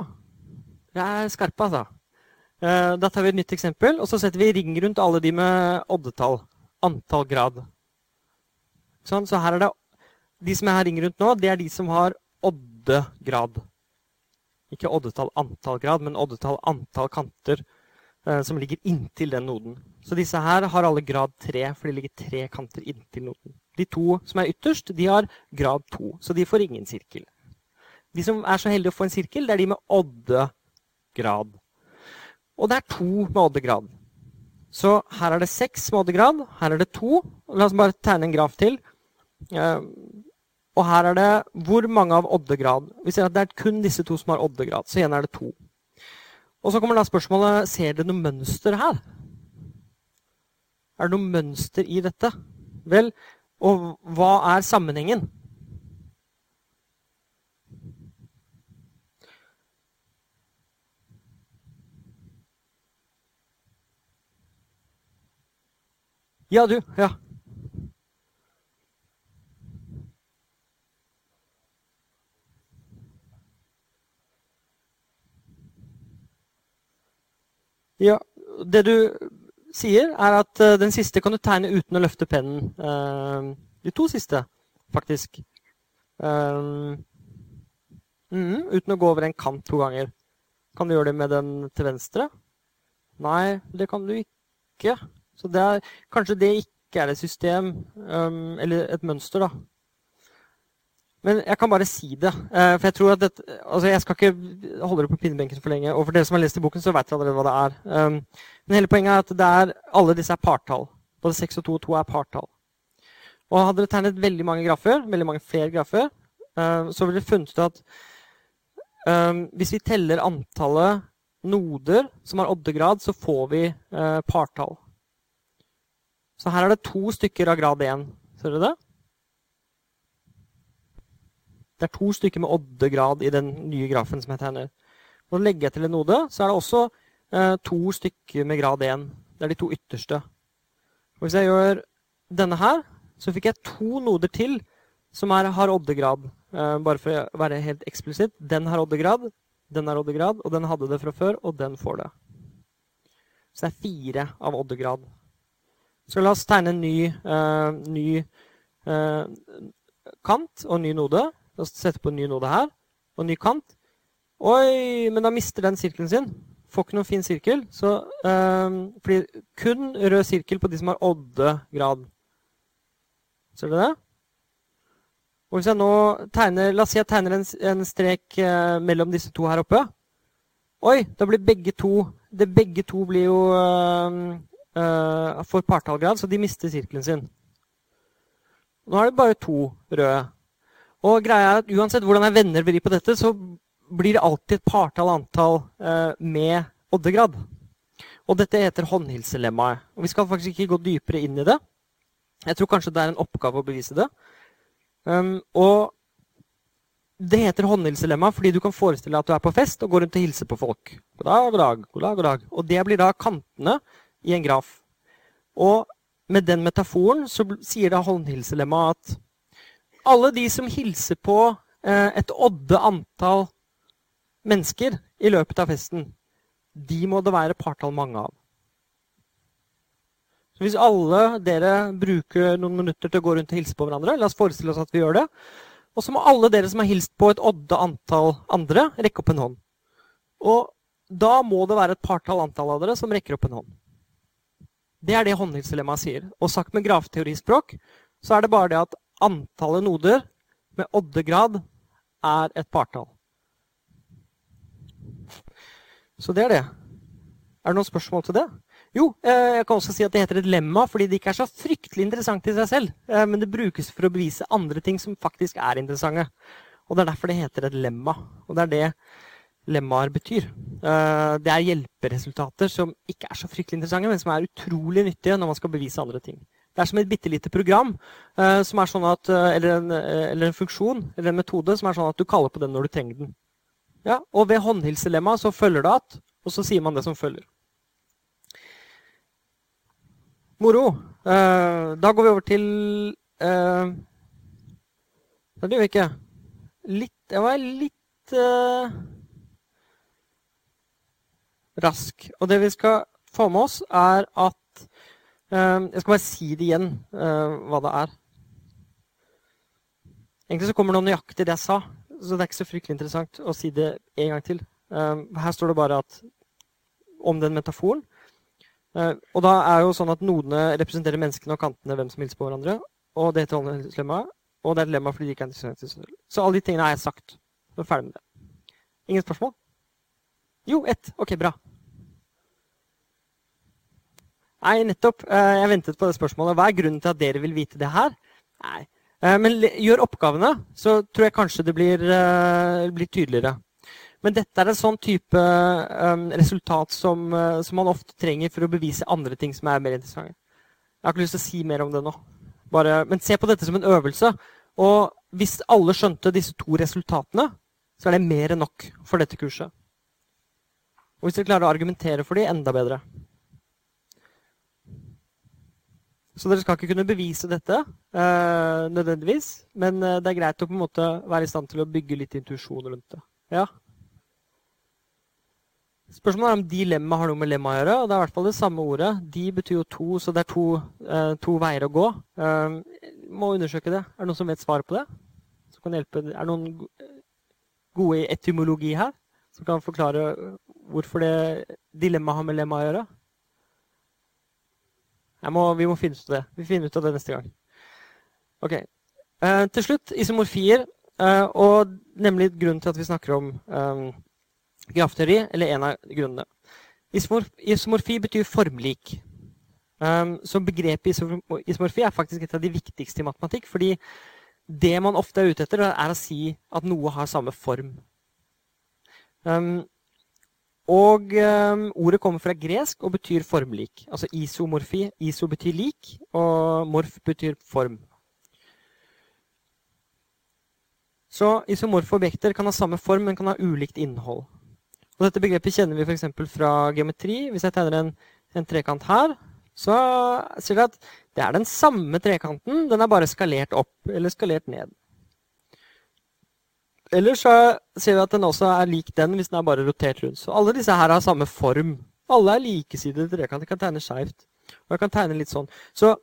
Dere er skarpe, altså. Eh, da tar vi et nytt eksempel, og så setter vi ring rundt alle de med oddetall. Antall grad. Sånn, så her er det De som jeg har ring rundt nå, det er de som har oddegrad. Ikke oddetall antall grad, men oddetall antall kanter eh, som ligger inntil den noden. Så disse her har alle grad 3, for de ligger tre kanter inntil noden. De to som er ytterst, de har grad 2, så de får ingen sirkel. De som er så heldige å få en sirkel, det er de med oddegrad. Og det er to med oddegrad. Så her er det seks med oddegrad. Her er det to. La oss bare tegne en graf til. Eh, og her er det hvor mange av oddegrad. Vi ser at det er kun disse to som har oddegrad. Så igjen er det to. Og så kommer da spørsmålet ser dere noe mønster her. Er det noe mønster i dette? Vel, og hva er sammenhengen? Ja, du. Ja. Ja, Det du sier, er at uh, den siste kan du tegne uten å løfte pennen. Uh, de to siste, faktisk. Um, uten å gå over en kant to ganger. Kan du gjøre det med den til venstre? Nei, det kan du ikke. Så det er, kanskje det ikke er et system, um, eller et mønster, da. Men jeg kan bare si det. Uh, for Jeg tror at dette, altså jeg skal ikke holde det på pinnebenken for lenge. Og for dere som har lest i boken, så vet dere allerede hva det er. Men hele poenget er at det er, alle disse er partall. Både 6 og 2 og 2 er partall. Og hadde dere tegnet veldig mange grafer, veldig mange flere grafer, så ville dere funnet ut at hvis vi teller antallet noder som har oddegrad, så får vi uh, partall. Så her er det to stykker av grad 1. Ser dere det? Det er to stykker med oddegrad i den nye grafen som jeg tegner. Når legger jeg til en node, så er det også eh, to stykker med grad 1. Det er de to ytterste. Og hvis jeg gjør denne her, så fikk jeg to noder til som er, har oddegrad. Eh, bare for å være helt eksplisitt. Den har oddegrad, den har oddegrad, og den hadde det fra før, og den får det. Så det er fire av oddegrad. Så la oss tegne en ny, uh, ny uh, kant og en ny node. La oss sette på en ny node her og en ny kant. Oi, men da mister den sirkelen sin. Får ikke noen fin sirkel. Så, uh, blir kun rød sirkel på de som har oddegrad. Ser dere det? Og hvis jeg nå tegner, La oss si jeg tegner en, en strek mellom disse to her oppe. Oi, da blir begge to det Begge to blir jo uh, får partallgrad, så de mister sirkelen sin. Nå er det bare to røde. Og greia er at uansett hvordan jeg vender vrir på dette, så blir det alltid et partall antall uh, med oddegrad. Og dette heter håndhilselemmaet. Og vi skal faktisk ikke gå dypere inn i det. Jeg tror kanskje det er en oppgave å bevise det. Um, og det heter håndhilselemma fordi du kan forestille deg at du er på fest og går rundt og hilser på folk. God dag, god dag, god dag, god dag. Og det blir da kantene i en graf. Og med den metaforen så sier da håndhilselemmaet at alle de som hilser på eh, et odde antall mennesker i løpet av festen, de må det være partall mange av. Så Hvis alle dere bruker noen minutter til å gå rundt og hilse på hverandre, la oss forestille oss at vi gjør det, og så må alle dere som har hilst på et odde antall andre, rekke opp en hånd. Og da må det være et partall antall av dere som rekker opp en hånd. Det er det håndhilselemmaet sier. Og sagt med grafteorispråk så er det bare det at antallet noder med oddegrad er et partall. Så det er det. Er det noen spørsmål til det? Jo, eh, jeg kan også si at det heter et lemma fordi det ikke er så fryktelig interessant i seg selv. Eh, men det brukes for å bevise andre ting som faktisk er interessante. Og det er derfor det heter et lemma. Og det er det lemmaer betyr. Det er hjelperesultater som ikke er så fryktelig interessante, men som er utrolig nyttige når man skal bevise andre ting. Det er som et bitte lite program som er sånn at, eller, en, eller en funksjon eller en metode som er sånn at du kaller på den når du trenger den. Ja, og ved håndhilselemma så følger det at, og så sier man det som følger. Moro. Da går vi over til Nei, Det gjør vi ikke. Litt Jeg var litt rask. Og det vi skal få med oss, er at Jeg skal bare si det igjen, hva det er. Egentlig så kommer det nøyaktig det jeg sa så det er ikke så fryktelig interessant å si det en gang til. Uh, her står det bare at, om den metaforen. Og da er jo sånn at nodene representerer menneskene og kantene, hvem som hilser på hverandre. Og det heter håndhilslemma. Og det er et lemma fordi de ikke er interessante i. Så alle de tingene har jeg sagt. Nå er ferdig med det. Ingen spørsmål? Jo, ett. Ok, bra. Nei, nettopp. Uh, jeg ventet på det spørsmålet. Hva er grunnen til at dere vil vite det her? Nei, Eh, men gjør oppgavene, så tror jeg kanskje det blir, eh, blir tydeligere. Men dette er en sånn type resultat som, som, man ofte trenger for å bevise andre ting som er mer interessante. Jeg har ikke lyst til å si mer om det nå. Bare, men se på dette som en øvelse. Og hvis alle skjønte disse to resultatene, så er det mer enn nok for dette kurset. Og hvis dere klarer å argumentere for dem, enda bedre. Så dere skal ikke kunne bevise dette uh, nødvendigvis. Men uh, det er greit å på en måte være i stand til å bygge litt intuisjon rundt det. Ja? Spørsmålet er om dilemma har noe med lemma å gjøre. og Det er i hvert fall det samme ordet. De betyr jo to, så det er to, uh, to veier å gå. må undersøke det. Er det noen som vet svaret på det? Som kan hjelpe? Er det noen gode etymologi her? Som kan forklare hvorfor det dilemmaet har med lemma å gjøre? Må, vi må finne ut av det. Vi finner ut av det neste gang. Ok. Eh, til slutt isomorfier. Eh, og nemlig grunnen til at vi snakker om eh, grafteori, eller en av grunnene. Isomorf isomorfi betyr formlik. Um, så begrepet isomorfi er faktisk et av de viktigste i matematikk. fordi det man ofte er ute etter, er å si at noe har samme form. Um, og um, ordet kommer fra gresk og betyr formlik. Altså isomorfi. Iso betyr lik, og morf betyr form. Så isomorfe objekter kan ha samme form, men kan ha ulikt innhold. Og dette begrepet kjenner vi f.eks. fra geometri. Hvis jeg tegner en, en trekant her, så ser vi at det er den samme trekanten, den er bare skalert opp eller skalert ned. Ellers så ser vi at den også er lik den hvis den er bare rotert rundt. Så alle disse her har samme form. Alle er likesidede trekanter. Kan tegne skjevt. Og jeg kan tegne litt sånn. Så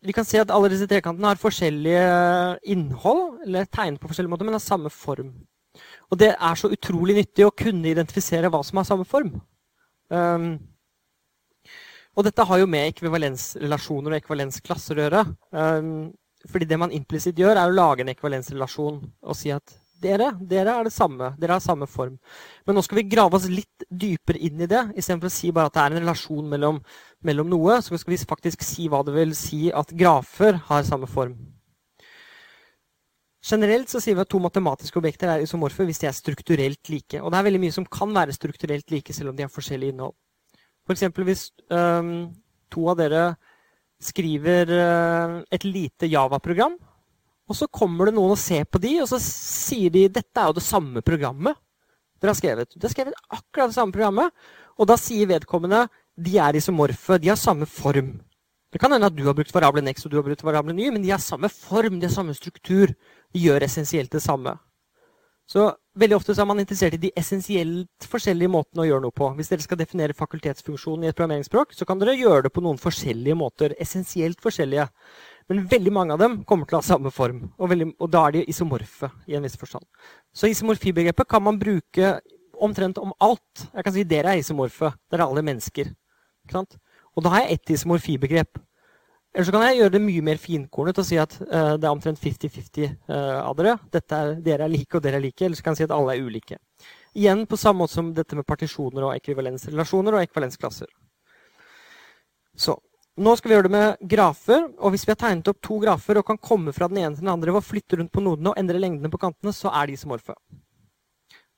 vi kan se at alle disse trekantene har forskjellige innhold, eller tegnet på forskjellige måter, men har samme form. Og det er så utrolig nyttig å kunne identifisere hva som har samme form. Um, og dette har jo med ekvivalensrelasjoner og ekvivalensklasser å gjøre. Um, fordi det man implisitt gjør, er å lage en ekvivalensrelasjon og si at dere, dere er det samme. Dere har samme form. Men nå skal vi grave oss litt dypere inn i det. Istedenfor å si bare at det er en relasjon mellom, mellom, noe, så skal vi faktisk si hva det vil si at grafer har samme form. Generelt så sier vi at to matematiske objekter er isomorfe hvis de er strukturelt like. Og det er veldig mye som kan være strukturelt like, selv om de har forskjellig innhold. F.eks. For hvis um, to av dere skriver uh, et lite Java-program, og så kommer det noen og ser på de, og så sier de dette er jo det samme programmet dere har skrevet. Dere har skrevet akkurat det samme programmet, og da sier vedkommende de er isomorfe, de har samme form. Det kan hende at du har brukt variabelen x og du har brukt variabelen y, men de har samme form, de har samme struktur. De gjør essensielt det samme. Så veldig ofte så er man interessert i de essensielt forskjellige måtene å gjøre noe på. Hvis dere skal definere fakultetsfunksjonen i et programmeringsspråk, så kan dere gjøre det på noen forskjellige måter. Essensielt forskjellige. Men veldig mange av dem kommer til å ha samme form. Og, veldig, og da er de isomorfe i en viss forstand. Så isomorfibegrepet kan man bruke omtrent om alt. Jeg kan si dere er isomorfe. Dere er alle mennesker. Og da har jeg ett isomorfibegrep. Eller så kan jeg gjøre det mye mer finkornet og si at uh, det er omtrent 50-50 uh, eh, av dere. Er, dere er like, og dere er like. Eller så kan jeg si at alle er ulike. Igjen på samme måte som dette med partisjoner og ekvivalensrelasjoner og ekvivalensklasser. Så, Nå skal vi gjøre det med grafer. og Hvis vi har tegnet opp to grafer og kan komme fra den ene til den andre ved å flytte rundt på nodene og endre lengdene på kantene, så er de isomorfe.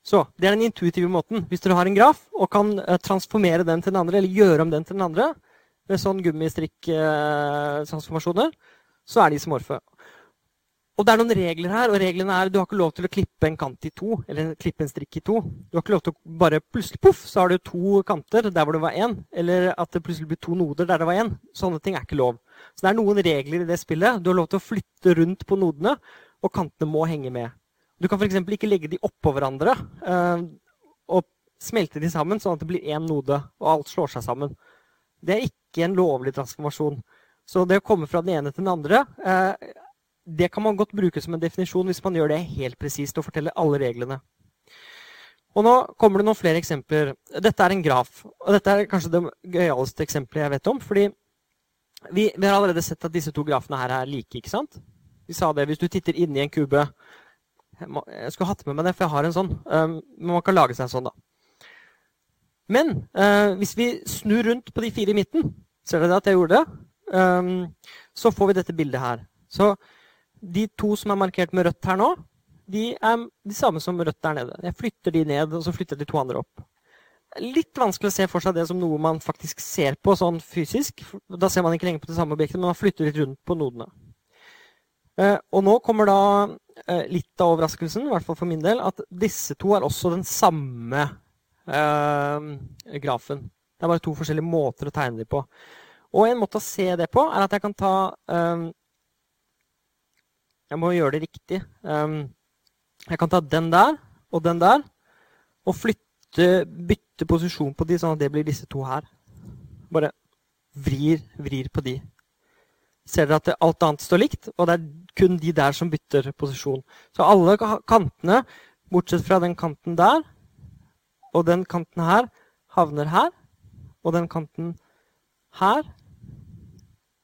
Så, Det er den intuitive måten. Hvis dere har en graf og kan eh, transformere den til den andre, eller gjøre om den til den andre, med sånn gummistrikk-transformasjoner, så er de isomorfe. Og det er noen regler her, og reglene er du har ikke lov til å klippe en kant i to. Eller klippe en strikk i to. Du har ikke lov til å bare plutselig poff, så har du to kanter der hvor det var én. Eller at det plutselig blir to noder der det var én. Sånne ting er ikke lov. Så det er noen regler i det spillet. Du har lov til å flytte rundt på nodene, og kantene må henge med. Du kan f.eks. ikke legge de oppå hverandre øh, og smelte de sammen, sånn at det blir én node, og alt slår seg sammen. Det er ikke en lovlig transformasjon. Så det å komme fra den ene til den andre øh, det kan man godt bruke som en definisjon hvis man gjør det helt presist og forteller alle reglene. Og Nå kommer det noen flere eksempler. Dette er en graf. og Dette er kanskje det gøyaleste eksempelet jeg vet om. fordi vi, vi, har allerede sett at disse to grafene her er like. ikke sant? Vi sa det hvis du titter inni en kube. Jeg, jeg skulle hatt med meg det, for jeg har en sånn. Um, men man kan lage seg en sånn, da. Men uh, hvis vi snur rundt på de fire i midten, ser dere at jeg gjorde det? Um, så får vi dette bildet her. Så de to som er markert med rødt her nå, de er de samme som rødt der nede. Jeg flytter de ned, og så flytter de to andre opp. Litt vanskelig å se for seg det som noe man faktisk ser på sånn fysisk. Da ser man ikke lenger på det samme objektet, men man flytter litt rundt på nodene. Eh, og nå kommer da eh, litt av overraskelsen, i hvert fall for min del, at disse to er også den samme eh, grafen. Det er bare to forskjellige måter å tegne dem på. Og en måte å se det på er at jeg kan ta jeg må gjøre det riktig. Um, jeg kan ta den der og den der og flytte, bytte posisjon på de, sånn at det blir disse to her. Bare vrir, vrir på de. Ser dere at alt annet står likt, og det er kun de der som bytter posisjon. Så alle kantene, bortsett fra den kanten der og den kanten her, havner her. Og den kanten her,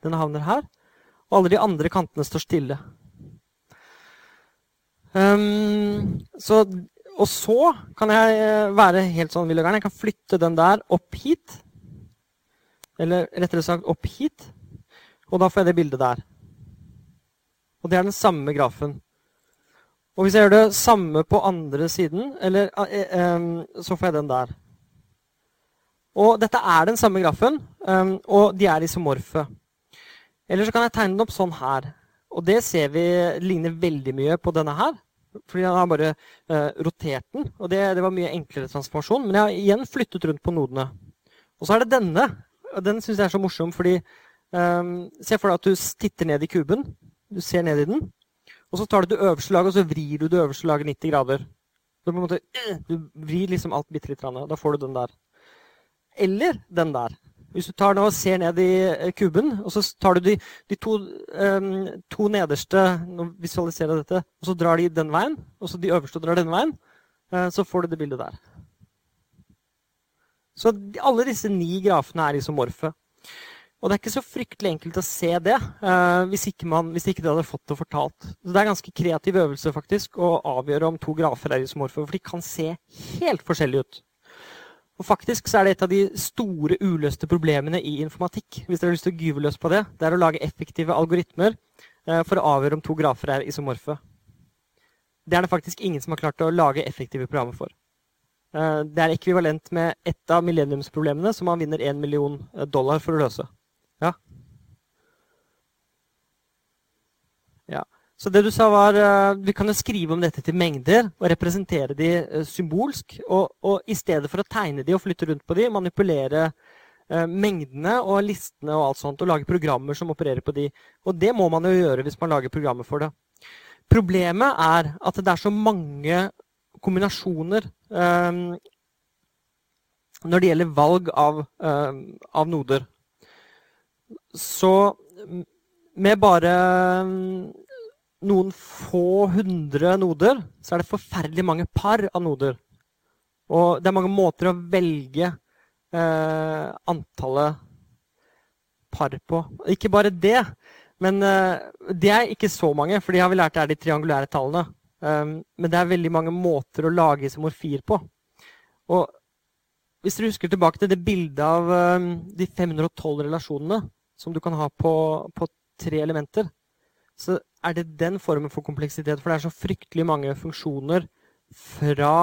den havner her. Og alle de andre kantene står stille. Um, så, og så kan jeg eh, være helt sånn vill og gæren. Jeg kan flytte den der opp hit. Eller rettere sagt opp hit. Og da får jeg det bildet der. Og det er den samme grafen. Og hvis jeg gjør det samme på andre siden, eller, um, så får jeg den der. Og dette er den samme grafen, um, og de er isomorfe. Eller så kan jeg tegne den opp sånn her. Og det ser vi ligner veldig mye på denne her. Fordi han har bare uh, rotert den. Og det, det, var mye enklere transformasjon. Men jeg har igjen flyttet rundt på nodene. Og så er det denne. og Den syns jeg er så morsom, fordi um, Se for deg at du titter ned i kuben. Du ser ned i den. Og så tar du det øverste laget, og så vrir du det øverste laget 90 grader. Så på en måte, uh, du vrir liksom alt bitte litt. Da får du den der. Eller den der. Hvis du tar nå og ser ned i eh, kuben, og så tar du de, de to, um, to, nederste nå visualiserer dette, og så drar de den veien, og så de øverste drar den veien, uh, så får du det bildet der. Så alle disse ni grafene er isomorfe. Og det er ikke så fryktelig enkelt å se det uh, hvis, ikke man, hvis ikke det hadde fått det fortalt. Så Det er ganske kreativ øvelse faktisk, å avgjøre om to grafer er isomorfe, for de kan se helt forskjellige ut. Og faktisk så er det et av de store uløste problemene i informatikk. hvis dere har lyst til å gyve løs på Det det er å lage effektive algoritmer eh, for å avgjøre om to grafer er isomorfe. Det er det faktisk ingen som har klart å lage effektive programmer for. Eh, det er ekvivalent med ett av millenniumsproblemene som man vinner 1 million eh, dollar for å løse. Ja. ja. Så det du sa var uh, Vi kan jo skrive om dette til mengder og representere de uh, symbolsk. Og, og, i stedet for å tegne de og flytte rundt på de, manipulere uh, mengdene og listene og alt sånt, og lage programmer som opererer på de. Og det må man jo gjøre hvis man lager programmer for det. Problemet er at det er så mange kombinasjoner um, når det gjelder valg av, av noder. Så med bare noen få hundre noder, så er det forferdelig mange par av noder. Og det er mange måter å velge eh, antallet par på. Ikke bare det, men eh, det er ikke så mange, for de har vi lært er de triangulære tallene. Um, men det er veldig mange måter å lage isomorfier på. Og hvis dere husker tilbake til det bildet av um, de 512 relasjonene som du kan ha på, på, tre elementer, så er det den formen for kompleksitet. For det er så fryktelig mange funksjoner fra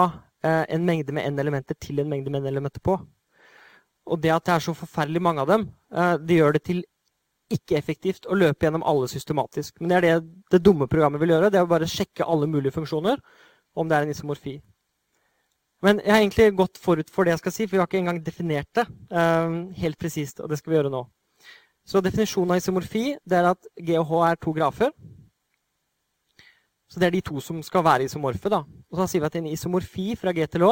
eh, en mengde med n-elementer til en mengde med n-elementer på. Og det at det er så forferdelig mange av dem, eh, det gjør det til ikke effektivt å løpe gjennom alle systematisk. Men det er det det dumme programmet vil gjøre. Det er å bare sjekke alle mulige funksjoner om det er en isomorfi. Men jeg har egentlig gått forut for det jeg skal si, for vi har ikke engang definert det um, helt presist. Og det skal vi gjøre nå. Så definisjonen av isomorfi det er at G og H er to grafer. Så det er de to som skal være isomorfe. da. Og så sier vi at en isomorfi fra G til H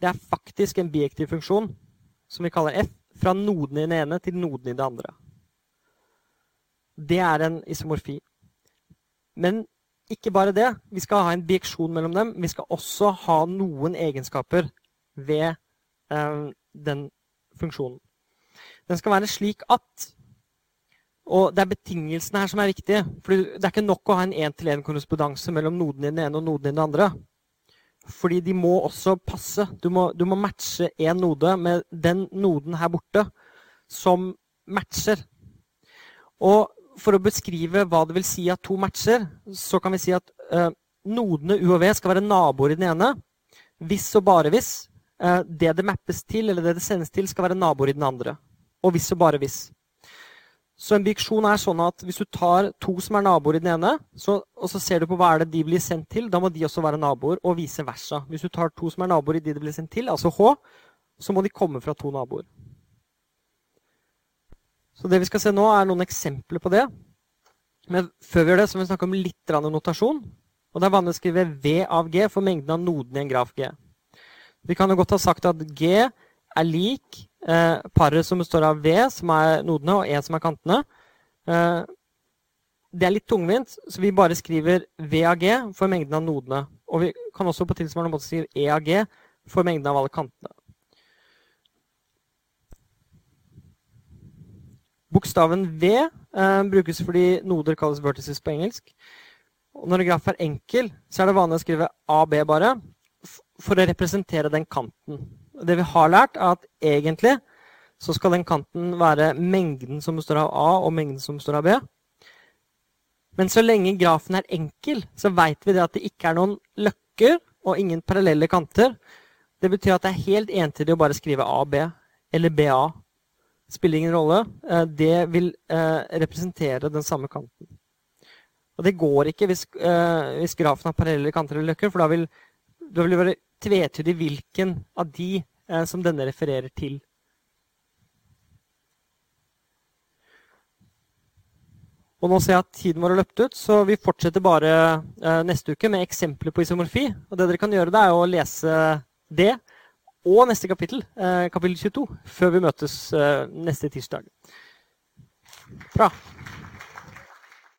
det er faktisk en biektiv funksjon som vi kaller F, fra noden i den ene til noden i det andre. Det er en isomorfi. Men ikke bare det. Vi skal ha en bieksjon mellom dem. Vi skal også ha noen egenskaper ved eh, den funksjonen. Den skal være slik at Og det er betingelsene her som er viktige. For det er ikke nok å ha en én-til-én-korrespondanse mellom nodene i den ene og nodene i den andre. Fordi de må også passe. Du må, du må matche én node med den noden her borte som matcher. Og for å beskrive hva det vil si at to matcher, så kan vi si at eh, nodene U og V skal være naboer i den ene. Hvis og bare hvis Eh, det det mappes til, eller det det sendes til, skal være naboer i den andre. Og hvis og bare hvis. Så en biksjon er sånn at hvis du tar to som er naboer i den ene, så, og så ser du på hva er det de blir sendt til, da må de også være naboer, og vice versa. Hvis du tar to som er naboer i de de blir sendt til, altså H, så må de komme fra to naboer. Så det vi skal se nå, er noen eksempler på det. Men før vi gjør det, så må vi snakke om litt notasjon. Og det er vanlig å skrive V av G for mengden av nodene i en graf G. Vi kan jo godt ha sagt at G er lik eh, paret som består av V, som er nodene, og E, som er kantene. Eh, det er litt tungvint, så vi bare skriver V av G for mengden av nodene. Og vi kan også på tilsvarende måte skrive E av G for mengden av alle kantene. Bokstaven V eh, brukes fordi noder kalles vertices på engelsk. Og når en graf er enkel, så er det vanlig å skrive AB bare for å representere den kanten. Det vi har lært, er at egentlig så skal den kanten være mengden som består av A, og mengden som består av B. Men så lenge grafen er enkel, så veit vi det at det ikke er noen løkker og ingen parallelle kanter. Det betyr at det er helt entydig å bare skrive AB eller BA spiller ingen rolle. Eh, det vil eh, representere den samme kanten. Og det går ikke eh, hvis grafen har parallelle kanter eller løkker, for da vil, da vil det være tvetydig hvilken av de som denne refererer til. Og nå ser jeg at tiden vår har løpt ut, så vi fortsetter bare neste uke med eksempler på isomorfi. Og det dere kan gjøre, det er å lese det og neste kapittel, eh, kapittel 22, før vi møtes eh, neste tirsdag. Bra.